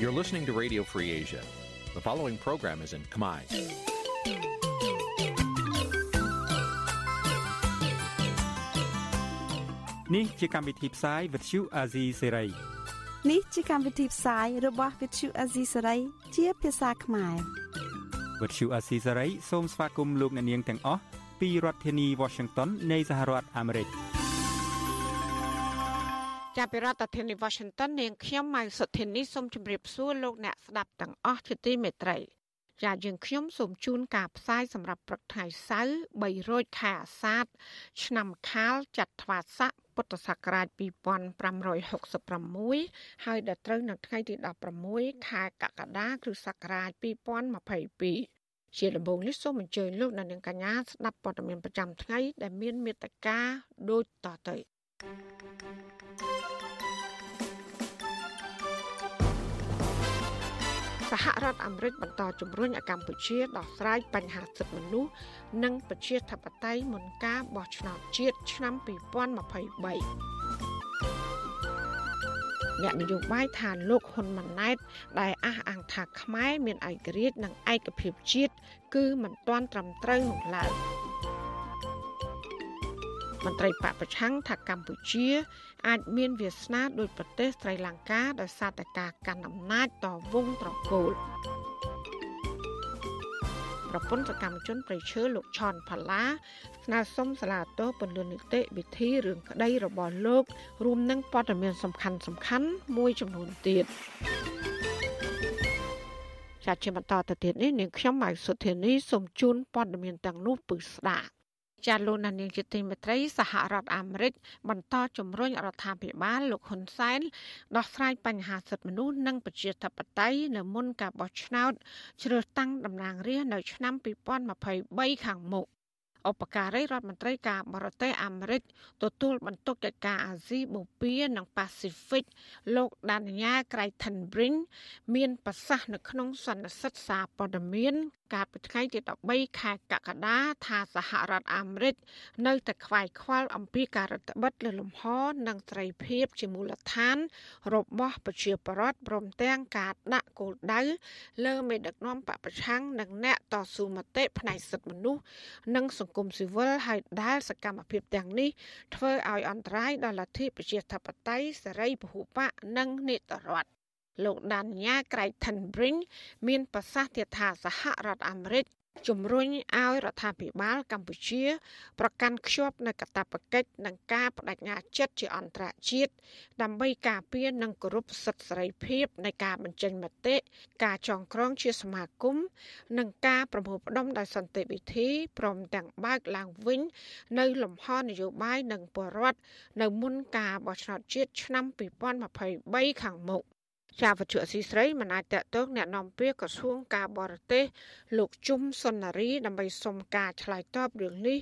You're listening to Radio Free Asia. The following program is in Khmer. Nǐ chi càm bi tiệp xáy vệt chiu a zì sáy. នេះជាកម្មវិធីផ្សាយរបស់ Vithu Azisari ជាភាសាខ្មែរ វត្តឈូអាស៊ីសេរីសូមស្វាគមន៍លោកអ្នកនាងទាំងអស់ពីរដ្ឋធានី Washington នៃសហរដ្ឋអាមេរិក ចាប់ពីរដ្ឋធានី Washington នាងខ្ញុំម៉ៅសុធានីសូមជម្រាបសួរលោកអ្នកស្ដាប់ទាំងអស់ជាទីមេត្រីចាយើងខ្ញុំសូមជូនការផ្សាយសម្រាប់ព្រឹកថ្ងៃសៅរ៍3រោចខែអាសាឍឆ្នាំខាលចត្វាស័កពុទ្ធសករាជ2566ហើយដល់ត្រូវនៅថ្ងៃទី16ខែកក្កដាគ្រិស្តសករាជ2022ជាដំបូងនេះសូមអញ្ជើញលោកអ្នកនាងកញ្ញាស្ដាប់ព័ត៌មានប្រចាំថ្ងៃដែលមានមេត្តាដូចតទៅ សហរដ្ឋអាមេរិកបន្តជំរុញឲ្យកម្ពុជាដោះស្រាយបញ្ហាសិទ្ធិមនុស្សនិងប្រជាធិបតេយ្យមុនការបោះឆ្នោតជាតិឆ្នាំ2023អ្នកនយោបាយថាលោកហ៊ុនម៉ាណែត ដែលអះអាងថាខ្មែរមានឯករាជ្យនិងឯកភាពជាតិគឺមិនទាន់ត្រឹមត្រូវនោះឡើយ មន្ត្រីបពប្រឆាំងថាកម្ពុជា អាចមានវាសនាដោយប្រទេសស្រីលង្កាដោយសារតែការកាន់អំណាចតវងត្រកូលប្រពន្ធសកម្មជនប្រៃឈើលោកឆនផល្លាស្នើសុំសាលាតោពន្យល់នីតិវិធីរឿងក្តីរបស់លោក រួមនឹងព័ត៌មានសំខាន់សំខាន់មួយចំនួនទៀតចាត់ជាបន្តទៅទៀតនេះនាងខ្ញុំម៉ៃសុធានីសូមជូនព័ត៌មានទាំងនោះពឺស្ដាប់ ចាលោកនានីជាទីមេត្រីសហរដ្ឋអាមេរិកបន្តជំរុញរដ្ឋាភិបាលលោកហ៊ុនសែនដោះស្រាយបញ្ហាសិទ្ធិមនុស្សនិងប្រជាធិបតេយ្យនៅមុនការបោះឆ្នោតជ្រើសតាំងតំណាងរាស្ត្រនៅឆ្នាំ2023ខាងមុខឧបការីរដ្ឋមន្ត្រីការបរទេសអាមេរិកទទួលបន្ទុកកិច្ចការអាស៊ីបូព៌ានិងប៉ាស៊ីហ្វិកលោកដានញ៉ាក្រៃថិនព្រីងមានប្រសាសន៍នៅក្នុងសន្និសីទសារព័ត៌មាន កាលពីថ្ងៃទី13ខែកក្កដាថាសហរដ្ឋអាមេរិកនៅតែខ្វាយខ្វល់អំពីការរដ្ឋបិទលើលំហនិងសេរីភាពជាមូលដ្ឋាន របស់ប្រជាពលរដ្ឋព្រមទាំងការដាក់គោលដៅលើមេដឹកនាំបពប្រឆាំងនិងអ្នកតស៊ូមតិផ្នែកសិទ្ធិមនុស្សនិងសង្គមស៊ីវិលហើយដែលសកម្មភាពទាំងនេះធ្វើឲ្យអន្តរាយដល់លទ្ធិប្រជាធិបតេយ្យសេរីពហុបកនិងនីតិរដ្ឋ លោកដានញ៉ាក្រៃថិនព្រីងមានប្រសាសន៍ទៀតថាសហរដ្ឋអាមេរិកជំរុញឲ្យរដ្ឋាភិបាលកម្ពុជា ប្រកាន់ខ្ជាប់នូវកាតព្វកិច្ចនិងការបដិញ្ញាចិត្តជាអន្តរជាតិដើម្បីការពារនិងគោរពសិទ្ធិសេរីភាពនៃការបញ្ចេញមតិការចងក្រងជាសមាគមនិងការប្រមូលផ្ដុំដោយសន្តិវិធីព្រមទាំងបើកឡើងវិញ នៅលំហនយោបាយនិងបរដ្ឋនៅមុនការបោះឆ្នោតជាតិឆ្នាំ2023ខាងមុខ ជាវត្ថុអសីស្រីមិនអាចតកតងแนะនាំពាក្យក្រសួងការបរទេសលោកជុំសុនារីដើម្បីសុំការឆ្លើយតបរឿងនេះ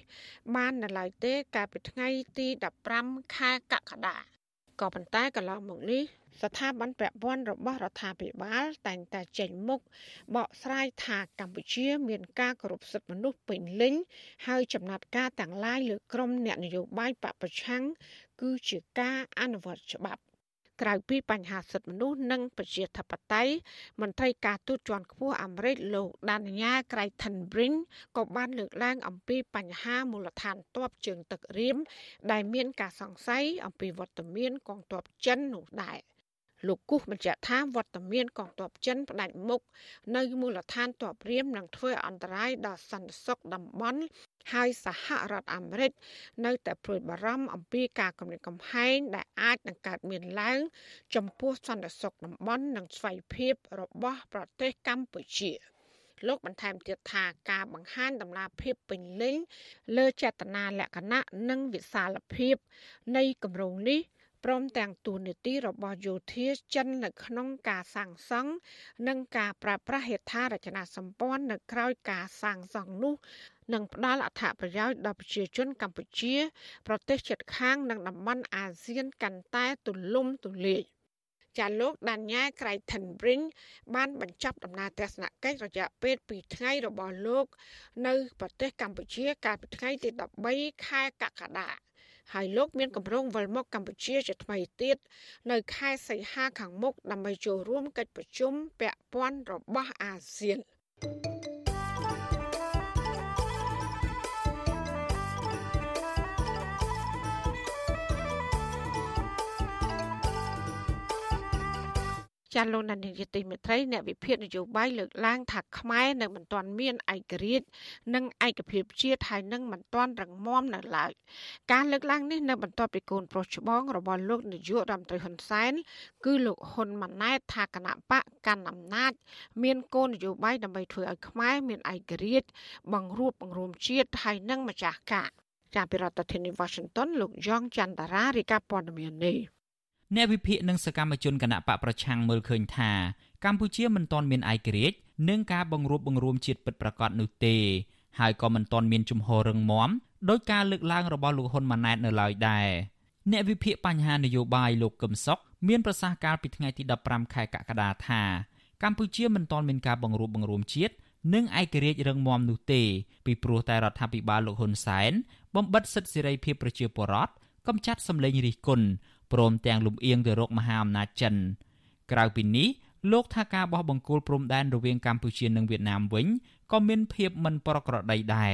បាននៅឡើយទេកាលពីថ្ងៃទី15ខែកក្កដាក៏ប៉ុន្តែកន្លងមកនេះស្ថាប័នពាក់ព័ន្ធរបស់រដ្ឋាភិបាលតែងតែចេញមុខបកស្រាយថាកម្ពុជា មានការគោរពសិទ្ធិមនុស្សពេញលេញហើយចំណាត់ការទាំងឡាយលើក្រមអ្នកនយោបាយបពប្រឆាំងគឺជាការអនុវត្តច្បាប់ ក្រៅពីបញ្ហាសិទ្ធិមនុស្សនិងប្រជាធិបតេយ្យមន្ត្រីការទូតជាន់ខ្ពស់អាមេរិកលោកដានញ៉ាក្រៃថិនព្រីងក៏បានលើកឡើងអំពីបញ្ហាមូលដ្ឋានទ័ពជើងទឹករៀមដែលមានការសង្ស័យអំពីវត្តមានកងទ័ពចិននោះដែរលោកគូសបញ្ជាក់ថាវត្តមានកងទ័ពចិនផ្ដាច់មុខនៅមូលដ្ឋានទ័ពរៀមនឹងធ្វើអន្តរាយដល់សន្តិសុខតំបន់ ហើយសហរដ្ឋអាមេរិកនៅតែព្រួយបារម្ភអំពីការគំរាមកំហែងដែលអាចនឹងកើតមានឡើង ចំពោះសន្តិសុខតំបន់និងស្វ័យភាពរបស់ប្រទេសកម្ពុជាលោកបន្ថែមទៀតថាការបង្ហាញដំណាភាពពេញលេញលើចេតនាលក្ខណៈនិងវិសាលភាព នៃគម្រោងនេះព្រមទាំងទូនីតិរបស់យោធាចិននៅក្នុងការសាងសង់និងការប្រើប្រាស់ហេដ្ឋារចនាសម្ព័ន្ធនៅក្រៅការសាងសង់នោះ នឹងផ្ដល់អត្ថប្រយោជន៍ដល់ប្រជាជនកម្ពុជា ប្រទេសជិតខាងនិងតំបន់អាស៊ានកាន់តែទូលំទូលាយចាលោកដានញ៉ាក្រៃថិនព្រីងបានបញ្ចប់ដំណើរទស្សនកិច្ចរយៈពេល2ថ្ងៃរបស់លោក នៅប្រទេសកម្ពុជាកាលពីថ្ងៃទី13ខែកក្កដាហើយលោកមានកម្រងវិលមកកម្ពុជាជាថ្មីទៀតនៅខែសីហាខាងមុខដើម្បីចូលរួមកិច្ចប្រជុំពាក់ព័ន្ធរបស់អាស៊ាន thank you ចាលោកនាយកទីមេត្រីអ្នកវិភាគនយោបាយលើកឡើងថាខ្មែរនៅមិនទាន់មានឯករាជ្យនិងឯកភាពជាតិហើយនឹងមិនទាន់រឹងមាំនៅឡើយការលើកឡើងនេះនៅបន្ទាប់ពីកូនប្រុសច្បងរបស់លោកនាយករដ្ឋមន្ត្រីហ៊ុនសែនគឺលោកហ៊ុនម៉ាណែតថាគណៈបកកាន់អំណាច មានគោលនយោបាយដើម្បីធ្វើឲ្យខ្មែរមានឯករាជ្យបង្រួបបង្រួមជាតិហើយនឹងម្ចាស់ការចាប់ពីរដ្ឋធានី Washington លោកយ៉ងច័ន្ទរារាយការណ៍ព័ត៌មាននេះ អ្នកវិភាគនិងសកម្មជនគណៈបកប្រឆាំងមើលឃើញថាកម្ពុជាមិនទាន់មានឯករាជ្យនិងការបង្រួបបង្រួមជាតិពិតប្រាកដនោះទេហើយក៏មិនទាន់មានជំហររឹងមាំដោយការលើកឡើងរបស់លោកហ៊ុនម៉ាណែតនៅឡើយដែរអ្នកវិភាគបញ្ហានយោបាយលោកកឹមសុខមានប្រសាសន៍កាលពីថ្ងៃទី15ខែកក្កដាថាកម្ពុជាមិនទាន់មានការបង្រួបបង្រួមជាតិនិងឯករាជ្យរឹងមាំនោះទេពីព្រោះតែរដ្ឋាភិបាលលោកហ៊ុនសែនបំបិតសិទ្ធិសេរីភាពប្រជាពលរដ្ឋកំចាត់សម្លេងរិះគន់ ព្រមទាំងលំអៀងទៅរកមហាអំណាចចិនក្រៅពីនេះលោកថាការបោះបង្គោលព្រំដែនរវាងកម្ពុជានិងវៀតណាមវិញក៏មានភាពមិនប្រក្រតីដែរ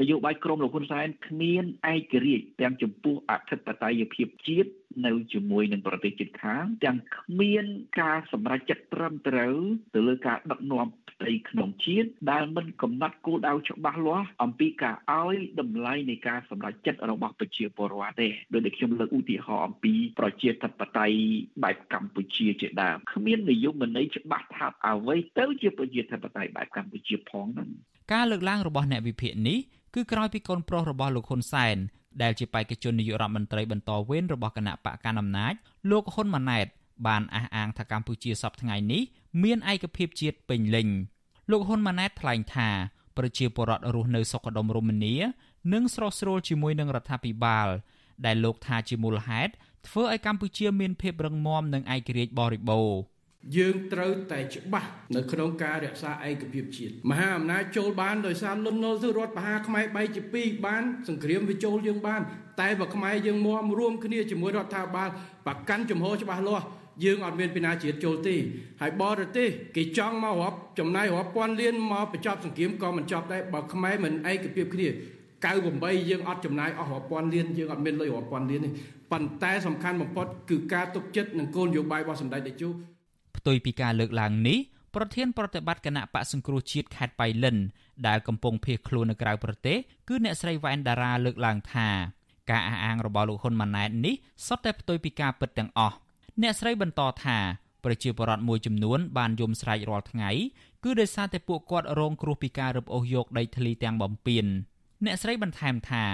នយោបាយក្រមលោកហ៊ុនសែនគ្មានឯករាជ្យទាំងចំពោះអធិបតេយ្យភាពជាតិនៅជាមួយនឹងប្រទេសជិតខាងទាំងគ្មានការសម្រេចចិត្តត្រឹមត្រូវទៅលើការដឹកនាំ ផ្ទៃក្នុងជាតិដែលមិនកំណត់គោលដៅច្បាស់លាស់អំពីការឲ្យតម្លៃនៃការសម្រេចចិត្តរបស់ប្រជាពលរដ្ឋទេដោយដែលខ្ញុំលើកឧទាហរណ៍អំពីប្រជាធិបតេយ្យបែបកម្ពុជាជាដើមគ្មាននិយមន័យច្បាស់ថាអ្វីទៅជាប្រជាធិបតេយ្យបែបកម្ពុជាផងហ្នឹងការលើកឡើងរបស់អ្នកវិភាគនេះគឺក្រោយពីកូនប្រុសរបស់លោកហ៊ុនសែនដែលជាបេក្ខជននាយករដ្ឋមន្ត្រីបន្តវេនរបស់គណៈបកកណ្ដាលអំណាចលោកហ៊ុនម៉ាណែត បានអះអាងថាកម្ពុជាសពថ្ងៃនេះមានឯកភាពជាតិពេញលេញលោកហ៊ុនម៉ាណែតថ្លែងថាប្រជាពលរដ្ឋរស់នៅសុខដុមរមនានិងស្រស់ស្រួលជាមួយនឹងរដ្ឋាភិបាល ដែលលោកថាជាមូលហេតុធ្វើឲ្យកម្ពុជាមានភាពរឹងមាំនិងឯករាជ្យបរិបូរណ៍យើងត្រូវតែច្បាស់នៅក្នុងការរក្សាឯកភាពជាតិមហាអំណាចចូលបានដោយសារលន់នល់ទៅរដ្ឋបហាខ្មែរបែកជាពីរបានសង្គ្រាមវាចូលយើងបាន តែបើខ្មែរយើងមមរួមគ្នាជាមួយរដ្ឋាភិបាលប្រកាន់ជំហរច្បាស់លាស់ យើងអត់មានពីណាជាតិចូលទេហើយបរទេសគេចង់មករាប់ចំណាយរាប់ពាន់លានមកបញ្ចប់សង្គ្រាមក៏មិនចប់ដែរបើខ្មែរមិនឯកភាពគ្នា98យើងអត់ចំណាយអស់រាប់ពាន់លានយើងអត់មានលុយរាប់ពាន់លានទេប៉ុន្តែសំខាន់បំផុតគឺការទុកចិត្តនិងគោលនយោបាយរបស់សម្ដេចតេជោផ្ទុយពីការលើកឡើងនេះប្រធានប្រតិបត្តិគណៈបកសង្គ្រោះជាតិខេត្តបៃលិនដែលកំពុងភៀសខ្លួននៅក្រៅប្រទេសគឺអ្នកស្រីវ៉ែនដារ៉ាលើកឡើងថាការអះអាងរបស់លោកហ៊ុនម៉ាណែតនេះសុទ្ធតែផ្ទុយពីការពិតទាំងអស់ អ្នកស្រីបន្តថាប្រជាពលរដ្ឋមួយចំនួនបានយំស្រែករាល់ថ្ងៃគឺដោយសារតែពួកគាត់រងគ្រោះពីការរឹបអូសយកដីធ្លីទាំងបំពេញអ្នកស្រីបន្ថែមថា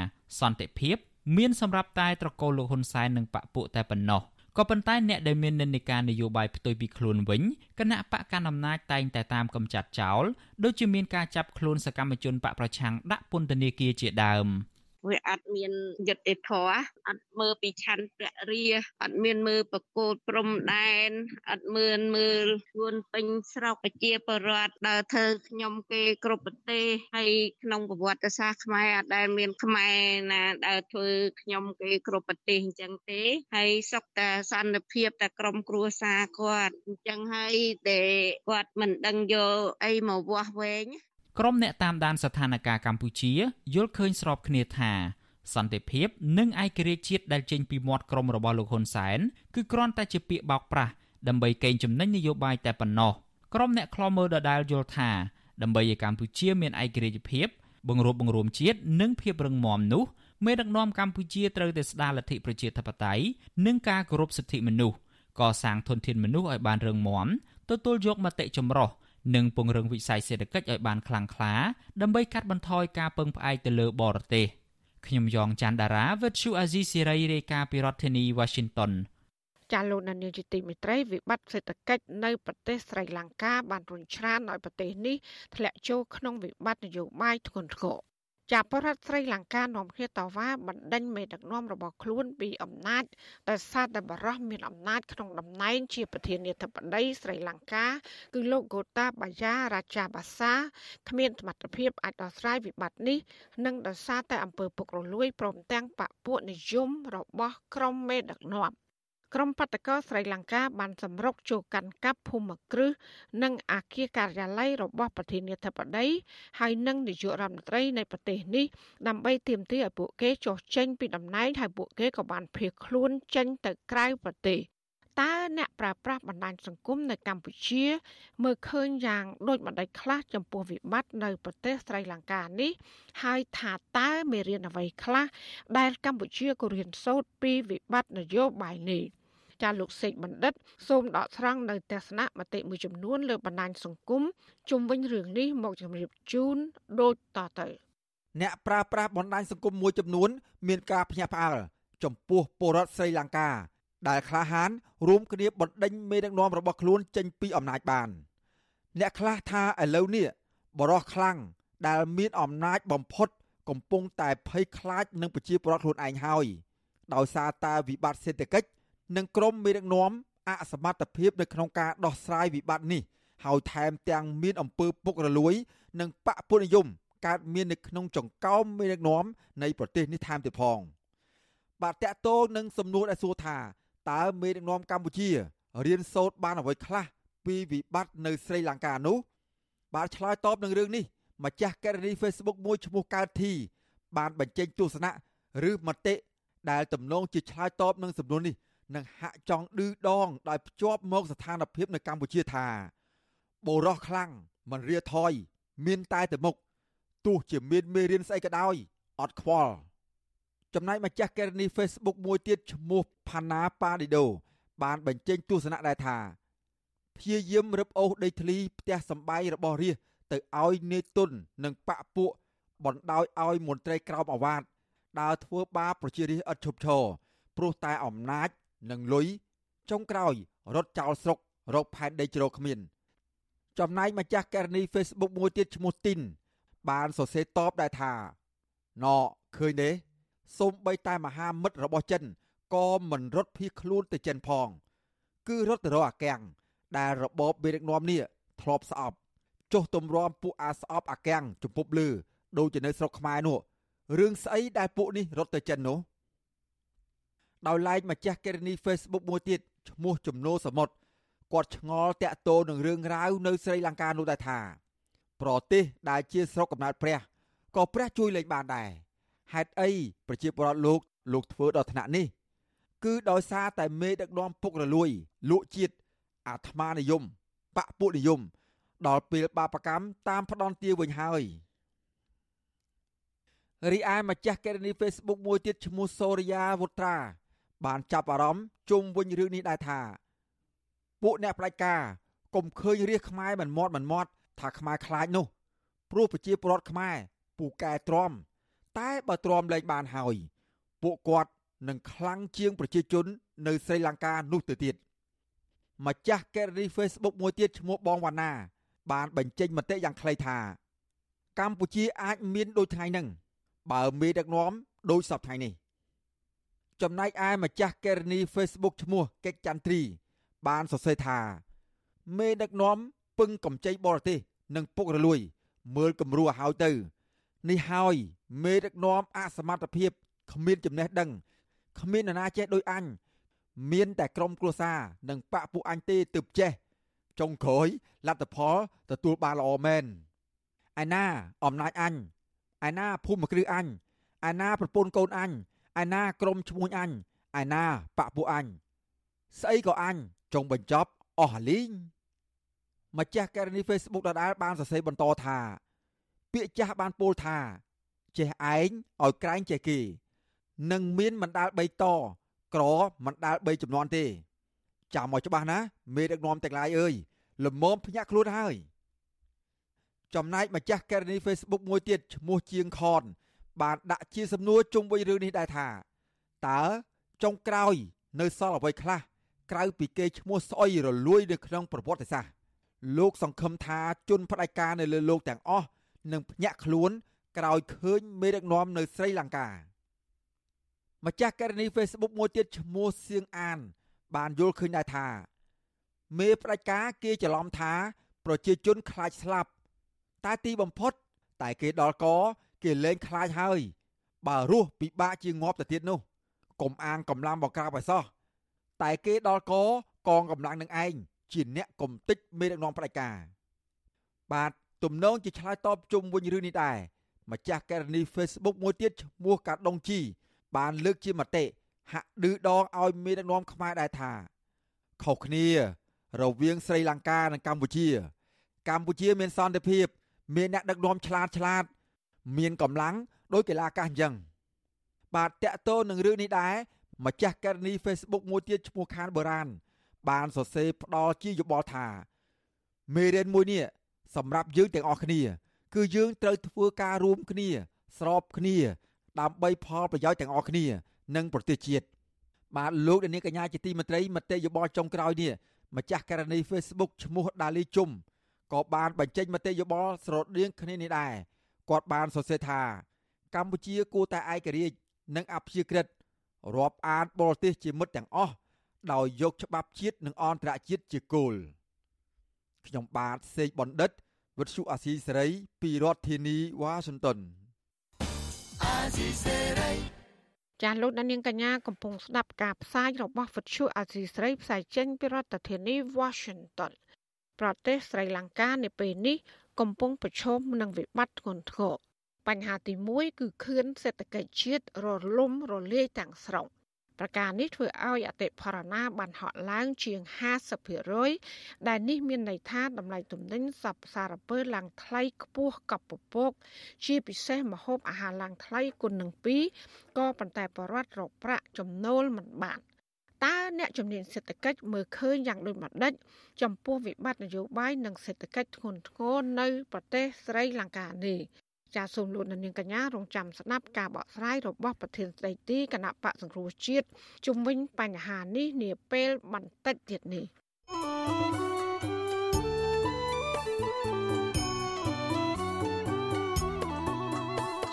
សន្តិភាពមានសម្រាប់តែត្រកូលលោកហ៊ុនសែននិងបពពួកតែប៉ុណ្ណោះក៏ប៉ុន្តែអ្នកដែលមាននិន្នាការនយោបាយផ្ទុយពីខ្លួនវិញគណៈបកកណ្ដាលអំណាចតែងតែតាមកំចាត់ចោលដូចជាមានការចាប់ខ្លួនសកម្មជនបកប្រឆាំងដាក់ពន្ធនាគារជាដើម។ វាអត់មានយុត្តិធម៌អត់មើលពីឆន្ទៈរាអត់មានមើលប្រកូតព្រំដែនអត់មើលមើលខ្លួនពេញស្រុកប្រជាពលរដ្ឋដើរធ្វើខ្ញុំគេគ្រប់ប្រទេសហើយក្នុងប្រវត្តិសាស្ត្រខ្មែរអត់ដែលមានខ្មែរណាដើរធ្វើខ្ញុំគេគ្រប់ប្រទេសអញ្ចឹងទេហើយសុខតែសន្តិភាពតែក្រុមគ្រួសារគាត់អញ្ចឹងហើយដែលគាត់មិនដឹងយកអីមកវាស់វែង ក្រុមអ្នកតាមដានស្ថានភាពកម្ពុជាយល់ឃើញស្របគ្នាថាសន្តិភាពនិងឯករាជ្យជាតិដែលចេញពីមាត់ក្រុមរបស់លោកហ៊ុនសែនគឺគ្រាន់តែជាពាក្យបោកប្រាស់ដើម្បីកេងចំណេញនយោបាយតែប៉ុណ្ណោះក្រុមអ្នកខ្លាំមើលដដែលយល់ថាដើម្បីឲ្យកម្ពុជាមានឯករាជ្យភាព បង្រួបបង្រួមជាតិនិងភាពរឹងមាំនោះមេដឹកនាំកម្ពុជាត្រូវតែស្ដារលទ្ធិប្រជាធិបតេយ្យនិងការគោរពសិទ្ធិមនុស្សកសាងធនធានមនុស្សឲ្យបានរឹងមាំទទួលយកមតិចម្រុះ និងពង្រឹងវិស័យសេដ្ឋកិច្ចឲ្យបានខ្លាំងក្លាដើម្បីកាត់បន្ថយការពឹងផ្អែកទៅលើបរទេសខ្ញុំយ៉ងច័ន្ទដារាវិទ្យុអាស៊ីសេរីរាយការណ៍ពីរដ្ឋធានី Washington ចាលោកនាយកទីមេត្រីវិបត្តិសេដ្ឋកិច្ចនៅប្រទេសស្រីលង្កាបានរុញច្រានឲ្យប្រទេសនេះធ្លាក់ចូលក្នុងវិបត្តិនយោបាយធ្ងន់ធ្ងរ ចាប់បរដ្ឋស្រីលង្កានាំគ្នាតវ៉ាបណ្ដេញមេដឹកនាំរបស់ខ្លួនពីអំណាចដោយសារតែបរិះមានអំណាចក្នុងតំណែងជាប្រធានាធិបតីស្រីលង្កា គឺលោកកូតាបាយ៉ារាជាបាសាគ្មានសមត្ថភាពអាចដោះស្រាយវិបត្តិនេះនិងដោយសារតែអំពើពុករលួយព្រមទាំងបពពួកនិយមរបស់ក្រុមមេដឹកនាំ ក្រុមបដកស្រីលង្កាបានសម្រុកចូលកាន់កាប់ភូមិគ្រឹះនិងអគារការិយាល័យរបស់ប្រធានាធិបតីហើយនិងនាយករដ្ឋមន្ត្រីនៃប្រទេសនេះដើម្បីទាមទារឲ្យពួកគេចុះចេញពីតំណែងហើយពួកគេក៏បានភៀសខ្លួនចេញទៅក្រៅប្រទេសតើអ្នកប្រើប្រាស់បណ្ដាញសង្គមនៅកម្ពុជា មើលឃើញយ៉ាងដូចម្ដេចខ្លះចំពោះវិបត្តិនៅប្រទេសស្រីលង្កានេះហើយថាតើមេរៀនអ្វីខ្លះដែលកម្ពុជាក៏រៀនសូត្រពីវិបត្តិនយោបាយនេះ ចាលោកសេកបណ្ឌិតសូមដកស្រង់នៅទស្សនៈមតិមួយចំនួនលើបណ្ដាញសង្គមជុំវិញរឿងនេះមកជម្រាបជូនដូចតទៅអ្នកប្រើប្រាស់បណ្ដាញសង្គមមួយចំនួន មានការភ្ញាក់ផ្អើលចំពោះពលរដ្ឋស្រីលង្កាដែលក្លាហានរួមគ្នាបណ្ដេញមេដឹកនាំរបស់ខ្លួនចេញពីអំណាចបាន អ្នកខ្លះថាឥឡូវនេះបរោះខ្លាំងដែលមានអំណាចបំផុត កំពុងតែភ័យខ្លាចនឹងប្រជាពលរដ្ឋខ្លួនឯងហើយដោយសារតែវិបត្តិសេដ្ឋកិច្ច និងក្រមមេដឹកនាំអសមត្ថភាពនៅក្នុងការដោះស្រាយវិបត្តិនេះហើយថែមទាំងមានអំពើពុករលួយ និងបកពុនិយមកើតមាននៅក្នុងចង្កោមមេដឹកនាំនៃប្រទេសនេះថែមទៀតផងបាទតកតងនឹងសំណួរដែលសួរថាតើមេដឹកនាំកម្ពុជារៀនសូត្របានអ្វីខ្លះពីវិបត្តិនៅស្រីលង្កានោះបាទឆ្លើយតបនឹងរឿងនេះម្ចាស់កេរនី Facebook មួយឈ្មោះកើតធីបានបញ្ចេញទស្សនៈឬមតិដែលទំនងជាឆ្លើយតបនឹងសំណួរនេះ និងហាក់ចង់ឌឺដងដោយភ្ជាប់មកស្ថានភាពនៅកម្ពុជាថាបូរោះខ្លាំងមិនរាថយមានតែទៅមុខទោះជាមានមេរៀនស្អីក៏ដោយអត់ខ្វល់ចំណែកម្ចាស់កេរនី Facebook មួយទៀតឈ្មោះផាណាប៉ាឌីដូបានបញ្ចេញទស្សនៈដែរថាព្យាយាមរឹបអូសដីធ្លីផ្ទះសម្បែងរបស់រាជទៅឲ្យនេតុននិងបពពួកបណ្ដោយឲ្យមន្ត្រីក្រមអាវ៉ាតដើរធ្វើបាបប្រជារាស្ត្រឥតឈប់ឈរព្រោះតែអំណាច និងលុយចុងក្រោយរត់ចោលស្រុករកផែនដីជ្រោគ្មាន ចំណែកម្ចាស់ករណី Facebook មួយទៀតឈ្មោះទីនបានសរសេរតបដែរថាណឃើញទេសូមបីតែមហាមិត្តរបស់ចិនក៏មិនរត់ភៀសខ្លួនទៅចិនផង គឺរត់ទៅរកអាកាំងដែលរបបមេដឹកនាំនេះធ្លាប់ស្អប់ចុះទម្រាំពួកអាស្អប់អាកាំងជំពប់លឺដូចជានៅស្រុកខ្មែរនោះរឿងស្អីដែលពួកនេះរត់ទៅចិននោះ ដោយឡែកម្ចាស់កេរនី Facebook មួយទៀតឈ្មោះចំនួនសមុទ្រគាត់ឆ្ងល់តាក់ទោនឹងរឿងរ៉ាវនៅស្រីលង្កានោះដែរថាប្រទេសដែលជាស្រុកកំណើតព្រះក៏ព្រះជួយលេងបានដែរហេតុអីប្រជាពលរដ្ឋលោកលោកធ្វើដល់ថ្នាក់នេះ គឺដោយសារតែមេដឹកនាំពុករលួយលក់ជាតិអាត្មានិយមបពពួកនិយម ដល់ពេលបាបកម្មតាមផ្ដន់ទាវិញហើយរីឯម្ចាស់កេរនី Facebook មួយទៀតឈ្មោះសូរិយាវុត្រា បានចាប់អារម្មណ៍ជុំវិញរឿងនេះដែរថា ពួកអ្នកផ្ដាច់ការកុំឃើញរាជខ្មែរមិនមាត់មិនមាត់ថាខ្មែរខ្លាចនោះព្រោះប្រជាពលរដ្ឋខ្មែរពូកែទ្រាំតែបើទ្រាំលែងបានហើយ ពួកគាត់នឹងខ្លាំងជាងប្រជាជន នៅស្រីលង្កានោះទៅទៀតម្ចាស់កេរី Facebook មួយទៀតឈ្មោះបងវណ្ណា បានបញ្ចេញមតិយ៉ាងខ្លីថា កម្ពុជាអាចមានដូចថ្ងៃហ្នឹងបើមេដឹកនាំដូចសពថ្ងៃនេះ ចំណែកឯម្ចាស់កេរនី Facebook ឈ្មោះកេកចន្ទ្រី បានសរសេរថាមេដឹកនាំពឹងកំចៃបរទេសនិងពុករលួយ មើលគំរូឲ្យហើយទៅ នេះហើយមេដឹកនាំអសមត្ថភាពគ្មានចំណេះដឹងគ្មាននរណាចេះដោយអញមានតែក្រុមគ្រួសារនិងបាក់ពួកអញទេទើបចេះចុងក្រោយលទ្ធផលទទួលបានល្អមែនឯណាអំណាចអញឯណាភូមិគ្រឹះអញឯណាប្រពន្ធកូនអញ ឯណាក្រុមឈ្មោះអញឯណាបាក់ពួកអញស្អីក៏អញចុងបញ្ចប់អស់លីងម្ចាស់ករណី Facebook ដដែលបានសរសេរបន្តថា ពាក្យចាស់បានពោលថាចេះឯងឲ្យក្រែងចេះគេនឹងមានមិនដាល់3តក្រមិនដាល់3ចំនួនទេ ចាំមកច្បាស់ណាមេដឹកនាំទាំងឡាយអើយល្មមភ្ញាក់ខ្លួនហើយចំណែកម្ចាស់ករណី Facebook មួយទៀតឈ្មោះជាងខន បានដាក់ជាសំណួរជុំវិញរឿងនេះដែរថាតើចុងក្រោយ នៅសល់អ្វីខ្លះក្រៅពីគេឈ្មោះស្អុយរលួយនៅក្នុងប្រវត្តិសាស្ត្រលោកសង្ឃឹមថាជនផ្ដាច់ការនៅលើលោកទាំងអស់នឹងភ្ញាក់ខ្លួនក្រោយឃើញមេដឹកនាំនៅស្រីលង្កាម្ចាស់ករណី Facebook មួយទៀតឈ្មោះសៀងអាន បានយល់ឃើញដែរថាមេផ្ដាច់ការគេច្រឡំថា ប្រជាជនខ្លាចស្លាប់តែទីបំផុត តែគេដល់ក គេលែងខ្លាចហើយ បើរស់ពិបាកជាងាប់ទៅទៀតនោះកុំអាងកម្លាំងបកក្រាបឲ្យសោះតែគេដល់កកងកម្លាំងនឹងឯងជាអ្នកកុំតិចមេដឹកនាំផ្ដាច់ការបាទទំនងជាឆ្លើយតបជុំវិញរឿងនេះដែរម្ចាស់ករណី Facebook មួយទៀតឈ្មោះកាដុងជី បានលើកជាមតិហាក់ឌឺដងឲ្យមេដឹកនាំខ្មែរដែរថាខុសគ្នា រវាងស្រីលង្កានិងកម្ពុជា កម្ពុជាមានសន្តិភាព មានអ្នកដឹកនាំឆ្លាតឆ្លាត មានកម្លាំងដោយកីឡាកាសអញ្ចឹងបាទតកតោនឹងរឿងនេះដែរម្ចាស់ករណី Facebook មួយទៀតឈ្មោះខានបូរាណបានសរសេរផ្ដល់ជាយោបល់ថាមេរៀនមួយនេះសម្រាប់យើងទាំងអស់គ្នា គឺយើងត្រូវធ្វើការរួមគ្នា ស្របគ្នា ដើម្បីផលប្រយោជន៍ទាំងអស់គ្នា និងប្រទេសជាតិបាទលោកនាងកញ្ញាជាទីមេត្រីមតិយោបល់ចុងក្រោយនេះម្ចាស់ករណី Facebook ឈ្មោះដាលីជុំក៏បានបញ្ចេញមតិយោបល់ស្រដៀងគ្នានេះដែរ គាត់បានសរសេរថា កម្ពុជាគួរតែឯករាជ្យនិងអព្យាក្រឹតរាប់អានបរទេសជាមិត្តទាំងអស់ដោយយកច្បាប់ជាតិនិងអន្តរជាតិជាគោលខ្ញុំបាទសេកបណ្ឌិតវិទ្យុអាស៊ីសេរីពីរដ្ឋធានីវ៉ាស៊ីនតោនអាស៊ីសេរីចាលោកនាងកញ្ញាកំពុងស្ដាប់ការផ្សាយរបស់វិទ្យុអាស៊ីសេរីផ្សាយចេញពីរដ្ឋធានី Washington ប្រទេសស្រីលង្កានៅពេលនេះ កំពុងប្រឈមនឹងវិបត្តិធ្ងន់ធ្ងរបញ្ហាទី1គឺខឿនសេដ្ឋកិច្ចជាតិរលំរលាយទាំងស្រុងប្រការនេះធ្វើឲ្យអតិផរណាបានហក់ឡើងជាង50%ដែលនេះមានន័យថាតម្លៃទំនិញសពសារពើឡើងថ្លៃខ្ពស់កប់ពពក ជាពិសេសម្ហូបអាហារឡើងថ្លៃគុណនឹង2ក៏ប៉ុន្តែបរដ្ឋរកប្រាក់ចំណូលមិនបាន តើអ្នកជំនាញសេដ្ឋកិច្ចមើលឃើញយ៉ាងដូចម្ដេចចំពោះវិបត្តិនយោបាយនិងសេដ្ឋកិច្ចធ្ងន់ធ្ងរនៅប្រទេសស្រីលង្កានេះចាសសូមលោកនាងកញ្ញារងចាំស្ដាប់ការបកស្រាយរបស់ប្រធានស្ដីទីគណៈបកសង្គ្រោះជាតិជំវិញបញ្ហានេះនាពេលបន្តិចទៀតនេះ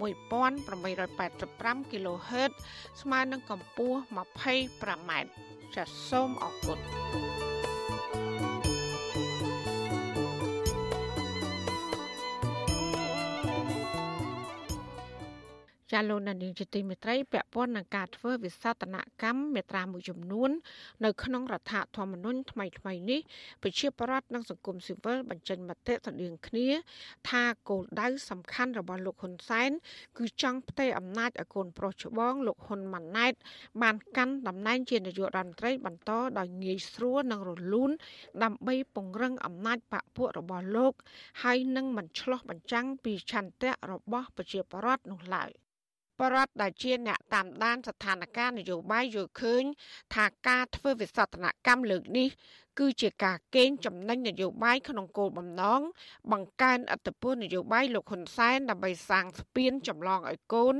11885 kHz ស្មើនឹងកម្ពស់ 25m ចាសសូមអរគុណ ចាលោកនានីជាទីមេត្រីពាក់ព័ន្ធនឹងការធ្វើវិសោធនកម្មមេត្រាមួយចំនួន នៅក្នុងរដ្ឋធម្មនុញ្ញថ្មីថ្មីនេះប្រជាប្រដ្ឋនិងសង្គមស៊ីវិលបញ្ចេញមតិស្តីងគ្នា ថាគោលដៅសំខាន់របស់លោកហ៊ុនសែនគឺចង់ផ្ទេរអំណាចឲ្យកូនប្រុសច្បងលោកហ៊ុនម៉ាណែត បានកាន់តំណែងជានាយករដ្ឋមន្ត្រីបន្តដោយងាយស្រួលនិងរលូនដើម្បីពង្រឹងអំណាចបកពួករបស់លោក ហើយនឹងមិនឆ្លោះបញ្ចាំងពីឆន្ទៈរបស់ប្រជាប្រដ្ឋនោះឡើយ បរដ្ឋដែលជាអ្នកតាមដានស្ថានភាពនយោបាយយល់ឃើញថាការធ្វើវិសោធនកម្មលើកនេះ គឺជាការកេងចំណេញនយោបាយក្នុងគោលបំណងបង្កើនអធិបតេយ្យនយោបាយលោកហ៊ុនសែនដើម្បីសាងស្ពានចម្លងឲ្យកូន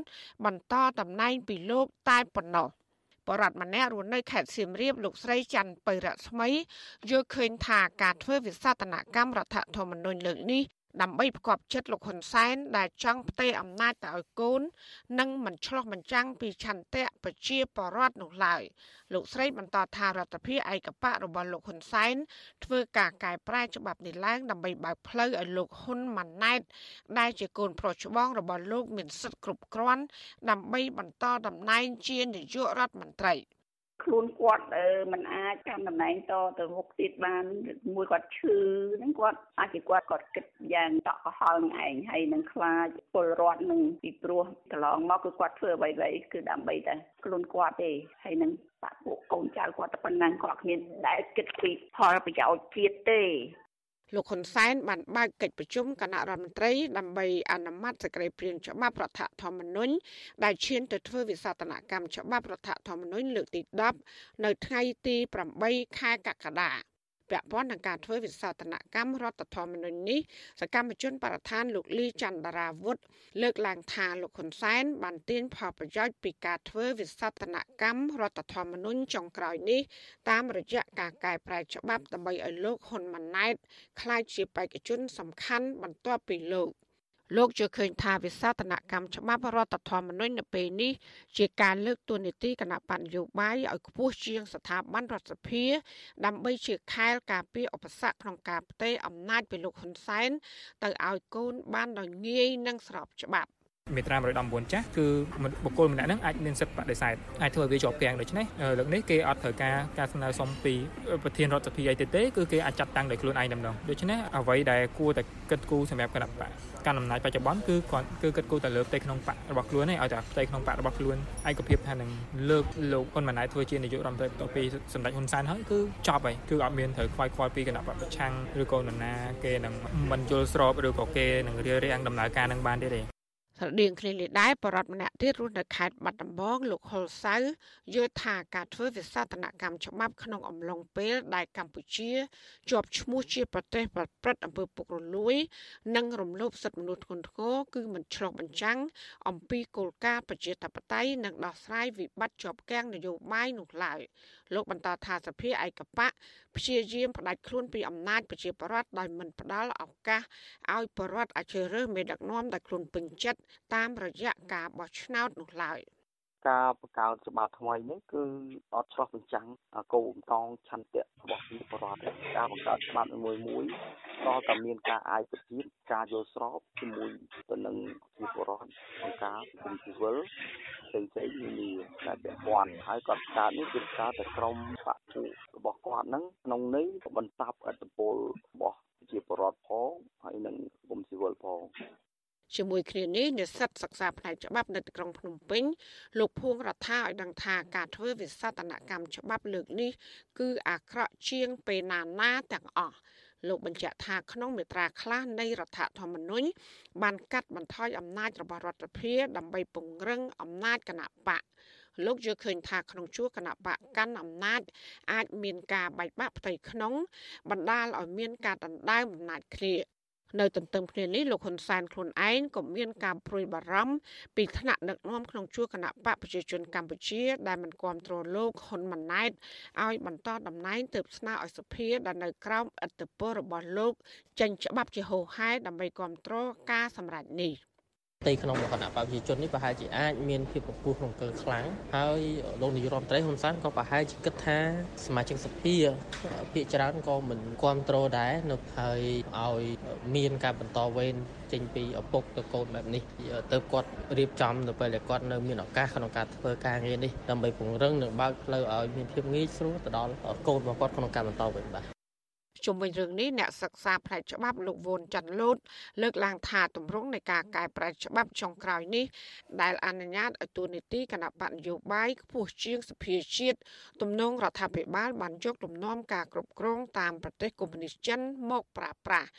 បន្តតំណែងពីលោកតែប៉ុណ្ណោះបរដ្ឋម្នាក់រស់នៅខេត្តសៀមរាបលោកស្រីច័ន្ទបៃរស្មីយល់ឃើញថាការធ្វើវិសោធនកម្មរដ្ឋធម្មនុញ្ញលើកនេះ ដើម្បីផ្គប់ចិត្តលោកហ៊ុនសែនដែលចង់ផ្ទេរអំណាចទៅឲ្យកូន និងមិនឆ្លោះបញ្ចាំងពីឆន្ទៈប្រជាពលរដ្ឋនោះឡើយលោកស្រីបន្តថារដ្ឋាភិបាលឯកបៈរបស់លោកហ៊ុនសែនធ្វើការកែប្រែច្បាប់នេះឡើងដើម្បីបើកផ្លូវឲ្យលោកហ៊ុនម៉ាណែតដែលជាកូនប្រុសច្បងរបស់លោកមានសិទ្ធិគ្រប់គ្រាន់ដើម្បីបន្តតំណែងជានាយករដ្ឋមន្ត្រី។ ខ្លួនគាត់មិនអាចកាន់តំណែងតទៅមុខទៀតបានមួយគាត់ឈឺហ្នឹងគាត់អាចជាគាត់គាត់គិតយ៉ាងតក់កុហលនឹងឯងហើយនឹងខ្លាចពលរដ្ឋនឹងពីព្រោះកន្លងមកគឺគាត់ធ្វើអ្វីៗគឺដើម្បីតែខ្លួនគាត់ទេហើយនឹងបាក់ពួកកូនចៅគាត់តែប៉ុណ្ណឹងគាត់គ្មានដែលគិតពីផលប្រយោជន៍ជាតិទេ លោកហ៊ុនសែនបានបើកកិច្ចប្រជុំគណៈរដ្ឋមន្ត្រីដើម្បីអនុម័តសេចក្តីព្រាងច្បាប់រដ្ឋធម្មនុញ្ញដែលឈានទៅធ្វើវិសោធនកម្មច្បាប់រដ្ឋធម្មនុញ្ញលើកទី10នៅថ្ងៃទី8ខែកក្កដា ពាក់ព័ន្ធនឹងការធ្វើវិសោធនកម្មរដ្ឋធម្មនុញ្ញនេះសកម្មជនបរិស្ថានលោកលីចន្ទរាវុធលើកឡើងថាលោកហ៊ុនសែនបានទាញផលប្រយោជន៍ពីការធ្វើវិសោធនកម្មរដ្ឋធម្មនុញ្ញចុងក្រោយនេះតាមរយៈការកែប្រែច្បាប់ដើម្បីឲ្យលោកហ៊ុនម៉ាណែតក្លាយជាបេក្ខជនសំខាន់បន្ទាប់ពីលោក លោកជឿឃើញថាវិសាស្ត្រនកម្មច្បាប់រដ្ឋធម្មនុញ្ញនៅពេលនេះជាការលើកទួនាទីគណៈបញ្ញយោបាយឲ្យខ្ពស់ជាងស្ថាប័នរដ្ឋសភា ដើម្បីជាខែលការពារឧបសគ្គក្នុងការផ្ទេរអំណាចពីលោកហ៊ុនសែនទៅឲ្យកូនបានដោយងាយនិងស្របច្បាប់ មេត្រា119ចាស់គឺបុគ្គលម្នាក់ហ្នឹងអាចមានសិទ្ធិបដិសេធអាចធ្វើឲ្យវាជាប់គាំងដូច្នេះលើកនេះគេអត់ត្រូវការការស្នើសុំពីប្រធានរដ្ឋសភាអីទេទេគឺគេអាចចាត់តាំងដោយខ្លួនឯងតែម្ដងដូច្នេះអ្វីដែលគួរតែគិតគូរសម្រាប់គណៈបកកាន់អំណាចបច្ចុប្បន្នគឺគាត់គឺគិតគូរតែលើផ្ទៃក្នុងបករបស់ខ្លួនឯងឲ្យតែផ្ទៃក្នុងបករបស់ខ្លួនឯកភាពថានឹងលើកលោកហ៊ុនម៉ាណែតធ្វើជានាយករដ្ឋមន្ត្រីបន្ទាប់ពីសម្ដេចហ៊ុនសែនហើយគឺចប់ហើយគឺអត់មានត្រូវខ្វាយខ្វល់ពីគណៈបកប្រឆាំងឬក៏នរណាគេនឹងមិនយល់ស្របឬក៏គេនឹងរារាំងដំណើរការនឹងបានទេទេ ស្រដៀងគ្នានេះដែរបរដ្ឋម្នាក់ទៀតរស់នៅខេត្តបាត់ដំបងលោកហុលសៅយល់ថាការធ្វើវិសាស្ត្រនកម្មច្បាប់ក្នុងអំឡុងពេលដែលកម្ពុជាជាប់ឈ្មោះជាប្រទេសប្រព្រឹត្តអំពើពុករលួយ និងរំលោភសិទ្ធិមនុស្សធ្ងន់ធ្ងរគឺមិនឆ្លុះបញ្ចាំងអំពីគោលការណ៍ប្រជាធិបតេយ្យនិងដោះស្រាយវិបត្តិជាប់គាំងនយោបាយនោះឡើយ លោកបន្តថាសភាឯកបៈព្យាយាមផ្ដាច់ខ្លួនពីអំណាចប្រជាប្រដ្ឋដោយមិនផ្ដល់ឱកាសឲ្យប្រដ្ឋអាចជ្រើសរើសមេដឹកនាំដែលខ្លួនពេញចិត្តតាមរយៈការបោះឆ្នោតនោះឡើយ ការបង្កើតច្បាប់ថ្មីនេះគឺអត់ឆ្លោះបញ្ចាំងគោលបំណងឆន្ទៈរបស់ប្រជាពលរដ្ឋការបង្កើតច្បាប់មួយមួយក៏តែមានការអាយប្រជាការយល់ស្របជាមួយទៅនឹងប្រជាពលរដ្ឋក្នុងការពិគ្រោះវិលផ្សេងផ្សេងនាដែលពាក់ព័ន្ធហើយគាត់កើតនេះគឺកើតតែក្រុមបពុរបស់គាត់ហ្នឹងក្នុងនេះក៏បន្តអត្តពលរបស់ប្រជាពលរដ្ឋផងហើយនិងក្រុមស៊ីវិលផង ជាមួយគ្នានេះនិស្សិតសិក្សាផ្នែកច្បាប់នៅទីក្រុងភ្នំពេញលោកភួងរដ្ឋាឲ្យដឹងថាការធ្វើវិសតនកម្មច្បាប់លើកនេះ គឺអាក្រក់ជាងពេលណាណាទាំងអស់លោកបញ្ជាក់ថាក្នុងមេត្រាខ្លះនៃរដ្ឋធម្មនុញ្ញបានកាត់បន្ថយអំណាចរបស់រដ្ឋាភិបាលដើម្បីពង្រឹងអំណាចគណៈបកលោកយល់ឃើញថាក្នុងជួរគណៈបកកាន់អំណាចអាចមានការបែកបាក់ផ្ទៃក្នុងបណ្ដាលឲ្យមានការដណ្ដើមអំណាចគ្នា នៅទន្ទឹមគ្នានេះលោកហ៊ុនសែនខ្លួនឯងក៏មានការព្រួយបារម្ភពីថ្នាក់ដឹកនាំក្នុងជួរគណៈបកប្រជាជនកម្ពុជា ដែលមិនគ្រប់គ្រងលោកហ៊ុនម៉ាណែតឲ្យបន្តតំណែងទើបស្នើឲ្យសភាដែលនៅក្រោមឥទ្ធិពលរបស់លោកចេញច្បាប់ជាហោហែដើម្បីគ្រប់គ្រងការសម្រេចនេះ។ ផ្ទៃក្នុងគណៈបព្វជិជននេះប្រហែលជាអាចមានភាពពពុះក្នុងកើខ្លាំងហើយលោកនាយរដ្ឋមន្ត្រីហ៊ុនសែនក៏ប្រហែលជាគិតថាសមាជិកសភាភាគច្រើនក៏មិនគ្រប់គ្រងដែរនៅហើយឲ្យមានការបន្តវេនចេញពីឪពុកទៅកូនបែបនេះទៅគាត់រៀបចំនៅពេលដែលគាត់នៅមានឱកាសក្នុងការធ្វើការងារនេះដើម្បីពង្រឹងនិងបើកផ្លូវឲ្យមានភាពងាយស្រួលទៅដល់កូនរបស់គាត់ក្នុងការបន្តវេនបាទ ជុំវិញរឿងនេះអ្នកសិក្សាផ្នែកច្បាប់លោកវុនច័ន្ទលូតលើកឡើងថាទម្រង់នៃការកែប្រែច្បាប់ចុងក្រោយនេះ ដែលអនុញ្ញាតឲ្យទូនីតិគណៈបកនយោបាយខ្ពស់ជាងសភាជាតិទំនងរដ្ឋាភិបាលបានយកលំនាំការគ្រប់គ្រងតាមប្រទេសកុម្មុយនីសចិនមកប្រើប្រាស់